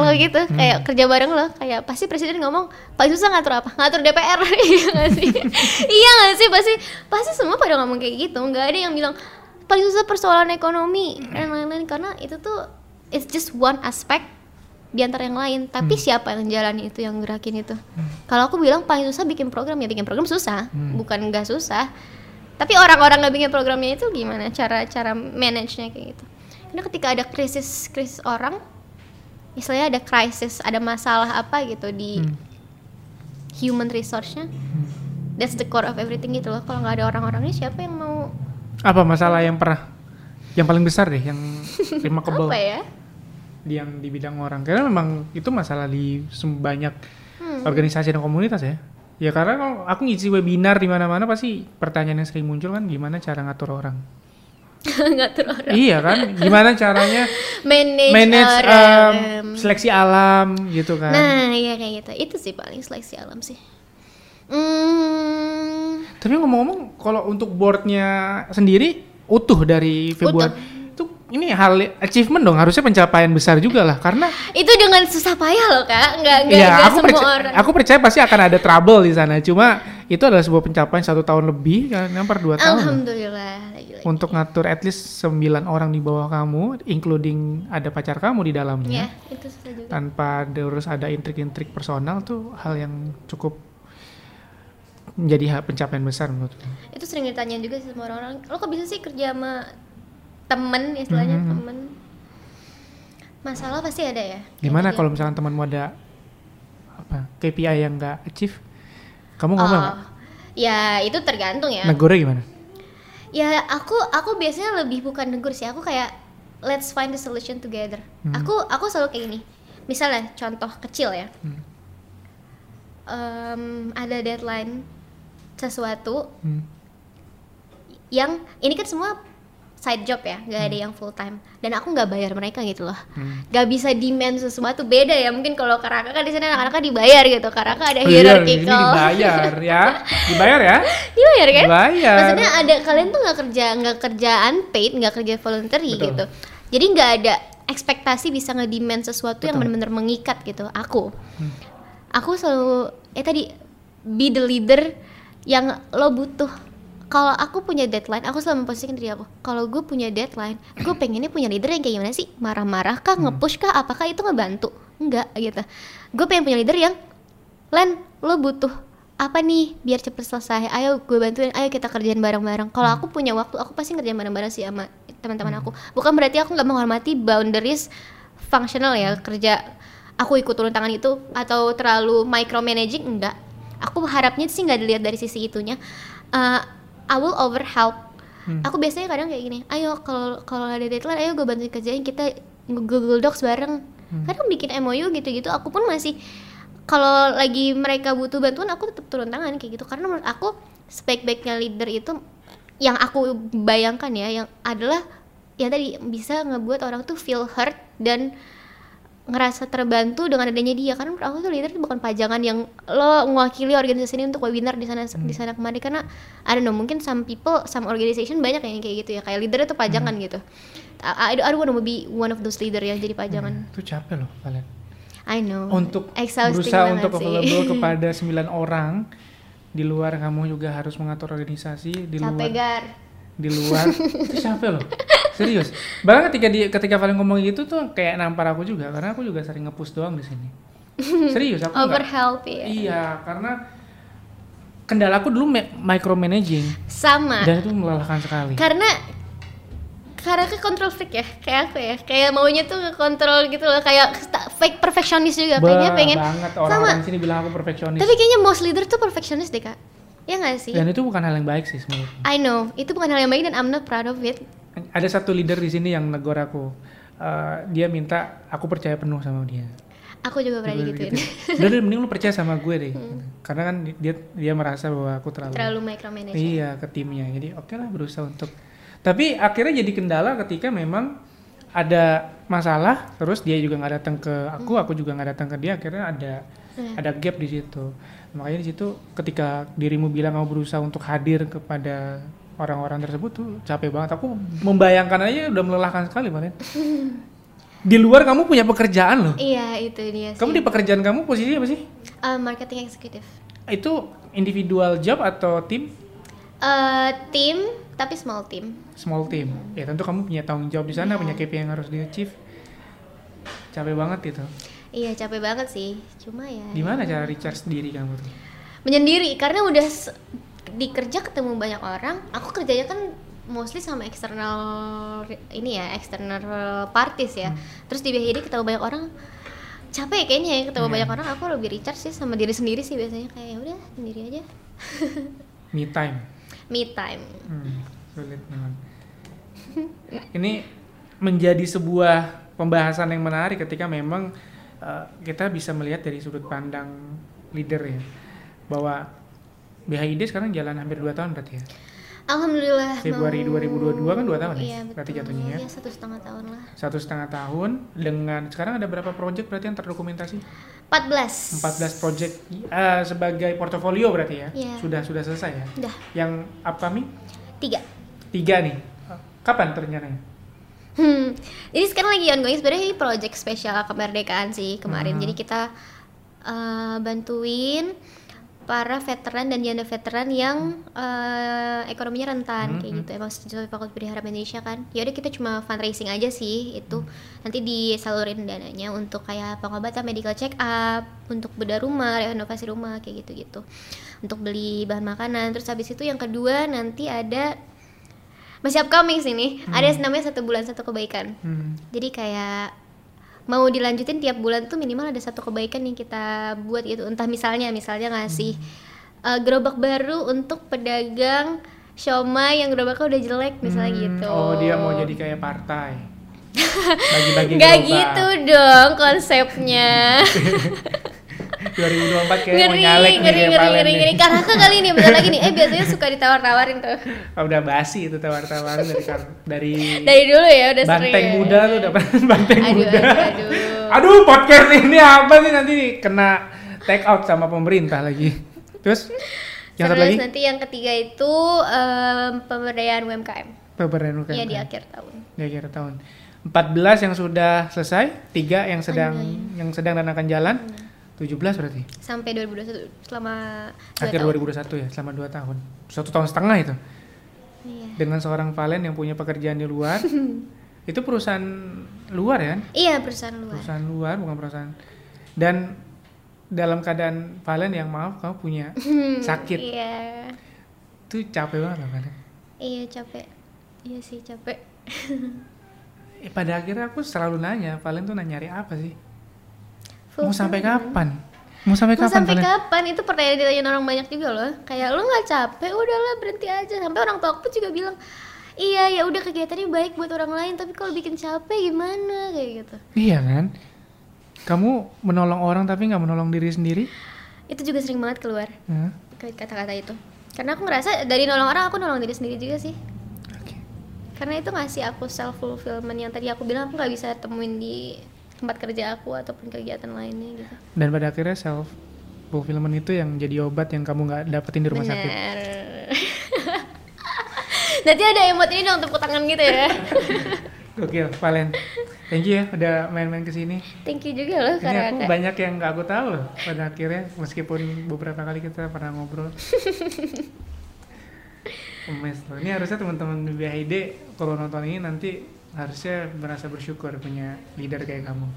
lo gitu. Kayak kerja bareng lo kayak pasti presiden ngomong paling susah ngatur apa? Ngatur DPR iya nggak sih? Iya nggak sih? Pasti pasti semua pada ngomong kayak gitu. Nggak ada yang bilang paling susah persoalan ekonomi. Dan lain-lain. Karena itu tuh it's just one aspect di antara yang lain. Tapi siapa yang jalani itu yang gerakin itu? Kalau aku bilang paling susah bikin program. Ya bikin program susah. Bukan nggak susah. Tapi orang-orang nggak bikin programnya itu gimana? Cara cara manage-nya kayak gitu. Karena ketika ada krisis krisis orang misalnya ada krisis ada masalah apa gitu di human resource-nya that's the core of everything gitu loh. Kalau nggak ada orang-orangnya siapa yang mau Apa masalah yang pernah yang paling besar deh yang remarkable apa ya? Di yang di bidang orang. Karena memang itu masalah di sem- banyak Hmm. organisasi dan komunitas ya. Ya karena kalau aku ngisi webinar di mana-mana pasti pertanyaan yang sering muncul kan gimana cara ngatur orang ngatur orang iya kan? Gimana caranya? Manage, manage um, seleksi alam gitu kan? Nah iya kayak gitu. Itu sih paling seleksi alam sih. Hmm, tapi ngomong-ngomong kalau untuk boardnya sendiri utuh dari Februari. Itu ini hal achievement dong harusnya pencapaian besar juga lah karena itu dengan susah payah loh kak. Nggak nggak ya nggak aku semua percaya, orang. aku percaya pasti akan ada trouble di sana. Cuma itu adalah sebuah pencapaian satu tahun lebih kan? Hampir dua tahun. Alhamdulillah lagi-lagi. untuk ngatur at least 9 orang di bawah kamu including ada pacar kamu di dalamnya. Ya itu juga. Tanpa harus ada intrik-intrik personal tuh hal yang cukup menjadi pencapaian besar menurutku. itu sering ditanyain juga sih sama orang-orang. Lo kok bisa sih kerja sama temen istilahnya Hmm. temen? Masalah pasti ada ya. Gimana Kayak kalau misalkan temanmu ada apa KPI yang nggak achieve, kamu ngomong Oh, nggak? ya itu tergantung ya Negornya gimana? ya aku aku biasanya lebih bukan negur sih aku kayak let's find the solution together Hmm. aku aku selalu kayak gini misalnya contoh kecil ya Hmm. Em, ada deadline sesuatu Hmm. yang ini kan semua side job ya nggak ada yang full time dan aku nggak bayar mereka gitu loh Hmm. nggak bisa demand sesuatu beda ya mungkin kalau Karaka kan di sana anak-anaknya dibayar gitu Karaka ada Oh iya, ini hierarchical dibayar ya. Dibayar ya? dibayar kan Dibayar. maksudnya ada kalian tuh nggak kerja nggak kerja unpaid nggak kerja voluntary Betul. gitu jadi nggak ada ekspektasi bisa ngedemand sesuatu yang Betul. benar-benar mengikat gitu aku Hmm. aku selalu eh tadi be the leader yang lo butuh kalau aku punya deadline aku selalu memposisikan diri aku. Kalau gue punya deadline gue pengennya punya leader yang kayak gimana sih? Marah-marah kah? Hmm. nge-push kah? Apakah itu ngebantu? Enggak gitu. Gue pengen punya leader yang Len lo butuh apa nih biar cepet selesai? Ayo gue bantuin ayo kita kerjain bareng-bareng. Kalau aku punya waktu aku pasti ngerjain bareng-bareng sih sama teman-teman aku. Bukan berarti aku nggak menghormati boundaries functional ya kerja aku ikut turun tangan itu atau terlalu micromanaging enggak. Aku harapnya sih nggak dilihat dari sisi itunya. Uh, I will overhelp Hmm. aku biasanya kadang kayak gini ayo kalau kalau ada deadline ayo gue bantuin kerjain kita Google Docs bareng Hmm. kadang bikin MOU gitu-gitu aku pun masih kalau lagi mereka butuh bantuan aku tetap turun tangan kayak gitu karena menurut aku spek-speknya leader itu yang aku bayangkan ya yang adalah yang tadi bisa ngebuat orang tuh feel hurt dan ngerasa terbantu dengan adanya dia. Karena menurut aku tuh leader itu bukan pajangan yang lo mewakili organisasi ini untuk webinar di sana di sana kemari. Karena don't know mungkin some people some organization banyak yang kayak gitu ya. Kayak leader itu pajangan gitu. I, I don't- I don't wanna be one of those leader yang jadi pajangan. Itu capek loh kalian. I know. Untuk Exhausting berusaha untuk available kepada 9 orang di luar kamu juga harus mengatur organisasi di capek luar gar di luar. Itu capek loh? Serius. Bahkan ketika dia ketika paling ngomong gitu tuh kayak nampar aku juga karena aku juga sering ngepush doang di sini. Serius aku nggak overhelp ya iya karena kendala aku dulu micromanaging. Sama. Dan itu melelahkan sekali. Karena karena ke control freak ya kayak aku ya. Kayak maunya tuh ngekontrol gitu loh kayak fake perfectionist juga kayaknya pengen banget. Sama. Orang-orang sini bilang aku perfeksionis tapi kayaknya most leader tuh perfectionist deh kak ya nggak sih? Dan itu bukan hal yang baik sih sebenarnya. I know. Itu bukan hal yang baik dan I'm not proud of it. Ada satu leader di sini yang negor aku. Eh, dia minta aku percaya penuh sama dia. Aku juga pernah digituin. gitu. Udah deh, mending lu percaya sama gue deh. Karena kan dia dia merasa bahwa aku terlalu, terlalu micromanage iya ke timnya. Jadi oke lah berusaha untuk tapi akhirnya jadi kendala ketika memang ada masalah terus dia juga nggak datang ke aku aku juga nggak datang ke dia akhirnya ada Hmm. ada gap di situ makanya di situ ketika dirimu bilang kamu berusaha untuk hadir kepada orang-orang tersebut tuh capek banget. Aku membayangkan aja udah melelahkan sekali Valen di luar kamu punya pekerjaan loh. Iya itu dia sih. kamu di pekerjaan kamu posisi apa sih? Uh, marketing executive itu individual job atau tim? Eh, tim tapi small team. Small team. Ya tentu kamu punya tanggung jawab di sana punya KPI yang harus di achieve capek banget itu iya capek banget sih. Cuma ya gimana cara recharge diri kamu tuh? Menyendiri karena udah s- di kerja ketemu banyak orang aku kerjanya kan mostly sama eksternal ini ya eksternal parties ya. Terus di BHD ketemu banyak orang capek kayaknya ya ketemu Iya. banyak orang aku lebih recharge sih sama diri sendiri sih biasanya. Kayak "Ya udah sendiri aja. Me time. Me time. Hmm, sulit memang ini menjadi sebuah pembahasan yang menarik ketika memang uh, kita bisa melihat dari sudut pandang leader ya bahwa BHID sekarang jalan hampir 2 tahun berarti ya? Alhamdulillah Februari mau- 2022 kan dua tahun ya? iya, Berarti jatuhnya ya? Iya, satu setengah tahun lah. Satu setengah tahun dengan sekarang ada berapa project berarti yang terdokumentasi? 14 14 project. Eh, sebagai portofolio berarti ya? Iya. sudah sudah selesai ya? Udah yang upcoming? Tiga. Tiga nih. Kapan rencananya Hmm, jadi sekarang lagi ongoing sebenarnya ini project spesial kemerdekaan sih kemarin. Hmm. Jadi kita uh, bantuin para veteran dan janda veteran yang uh, ekonominya rentan Hmm, kayak hmm. gitu. Emang sesuai Fakultas Harapan Indonesia kan. Ya udah kita cuma fundraising aja sih itu. Nanti disalurin dananya untuk kayak pengobatan, medical check up, untuk bedah rumah, renovasi rumah kayak gitu-gitu. Untuk beli bahan makanan. Terus habis itu yang kedua nanti ada masih upcoming sih nih. Ada namanya satu bulan satu kebaikan. Hmm. Jadi kayak mau dilanjutin tiap bulan tuh minimal ada satu kebaikan yang kita buat gitu. Entah misalnya misalnya ngasih eh, gerobak baru untuk pedagang siomay yang gerobaknya udah jelek misalnya Hmm, gitu. Oh, dia mau jadi kayak partai. Bagi-bagi gerobak. gitu dong konsepnya. 2024 kayak mau ngeri, nyalek nih ngeri, kayak ngeri, ngeri, nih. ngeri. Karena kan kali ini bentar lagi nih. Eh biasanya suka ditawar-tawarin tuh. Ah, udah basi itu tawar-tawaran dari dari Dari dulu ya udah sering. banteng ya. muda tuh udah banteng Aduh, muda. aduh, aduh. Aduh, podcast ini apa sih nanti kena take out sama pemerintah lagi. Terus yang Terus lagi nanti yang ketiga itu em, pemberdayaan UMKM. pemberdayaan UMKM. Iya di akhir tahun. Di akhir tahun. 14 yang sudah selesai, tiga yang sedang yang sedang dan akan jalan. 17 berarti. Sampai 2021 selama Akhir tahun. 2021 ya, selama 2 tahun. Satu tahun setengah itu. Iya. Dengan seorang Valen yang punya pekerjaan di luar. itu perusahaan luar ya? Iya perusahaan luar. Perusahaan luar bukan perusahaan. Dan dalam keadaan Valen yang maaf kamu punya sakit. Iya. Itu capek banget loh Valen. Iya capek. Iya sih capek. Eh, pada akhirnya aku selalu nanya, Valen tuh nyari apa sih? Mau Fulfillment. sampai kapan? Mau sampai Mau kapan sampai Valen? kapan? Itu pertanyaan ditanyain orang banyak juga loh. Kayak lu nggak capek, udahlah berhenti aja. Sampai orang tua aku juga bilang, iya ya udah kegiatannya baik buat orang lain, tapi kalau bikin capek gimana kayak gitu. Iya kan? Kamu menolong orang tapi nggak menolong diri sendiri? Itu juga sering banget keluar Hah? kata-kata itu. Karena aku ngerasa dari nolong orang aku nolong diri sendiri juga sih. Oke. Karena itu ngasih aku self fulfillment yang tadi aku bilang aku nggak bisa temuin di tempat kerja aku ataupun kegiatan lainnya gitu. Dan pada akhirnya self fulfillment itu yang jadi obat yang kamu nggak dapetin di rumah sakit. Bener. Nanti ada emot ini dong tepuk tangan gitu ya. Gokil, Valen. Thank you ya udah main-main ke sini. Thank you juga loh Ini karena aku banyak yang nggak aku tahu loh pada akhirnya meskipun beberapa kali kita pernah ngobrol. Emes loh. Ini harusnya teman-teman BHID kalau nonton ini nanti harusnya merasa bersyukur punya leader kayak kamu.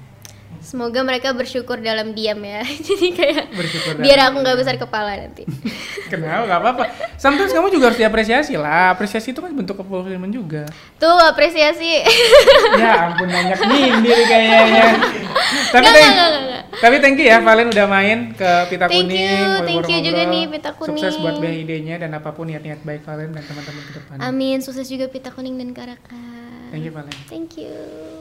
Semoga mereka bersyukur dalam diam ya. Jadi kayak Bersyukur biar aku nggak besar kepala nanti. Kenapa? Gak apa-apa. Sometimes kamu juga harus diapresiasi lah. Apresiasi itu kan bentuk fulfillment juga. Tuh apresiasi. ya ampun banyak nyindir kayaknya. tapi Nggak, thank, nggak, nggak, nggak. tapi thank you ya Valen udah main ke Pita Thank Kuning. you, ngobrol-ngobrol. thank you juga nih, Pita Sukses Kuning. buat BHID-nya dan apa pun niat-niat baik Valen dan teman-teman ke depan. Amin, sukses juga Pita Kuning dan Karaka. Thank you Valen. Thank you.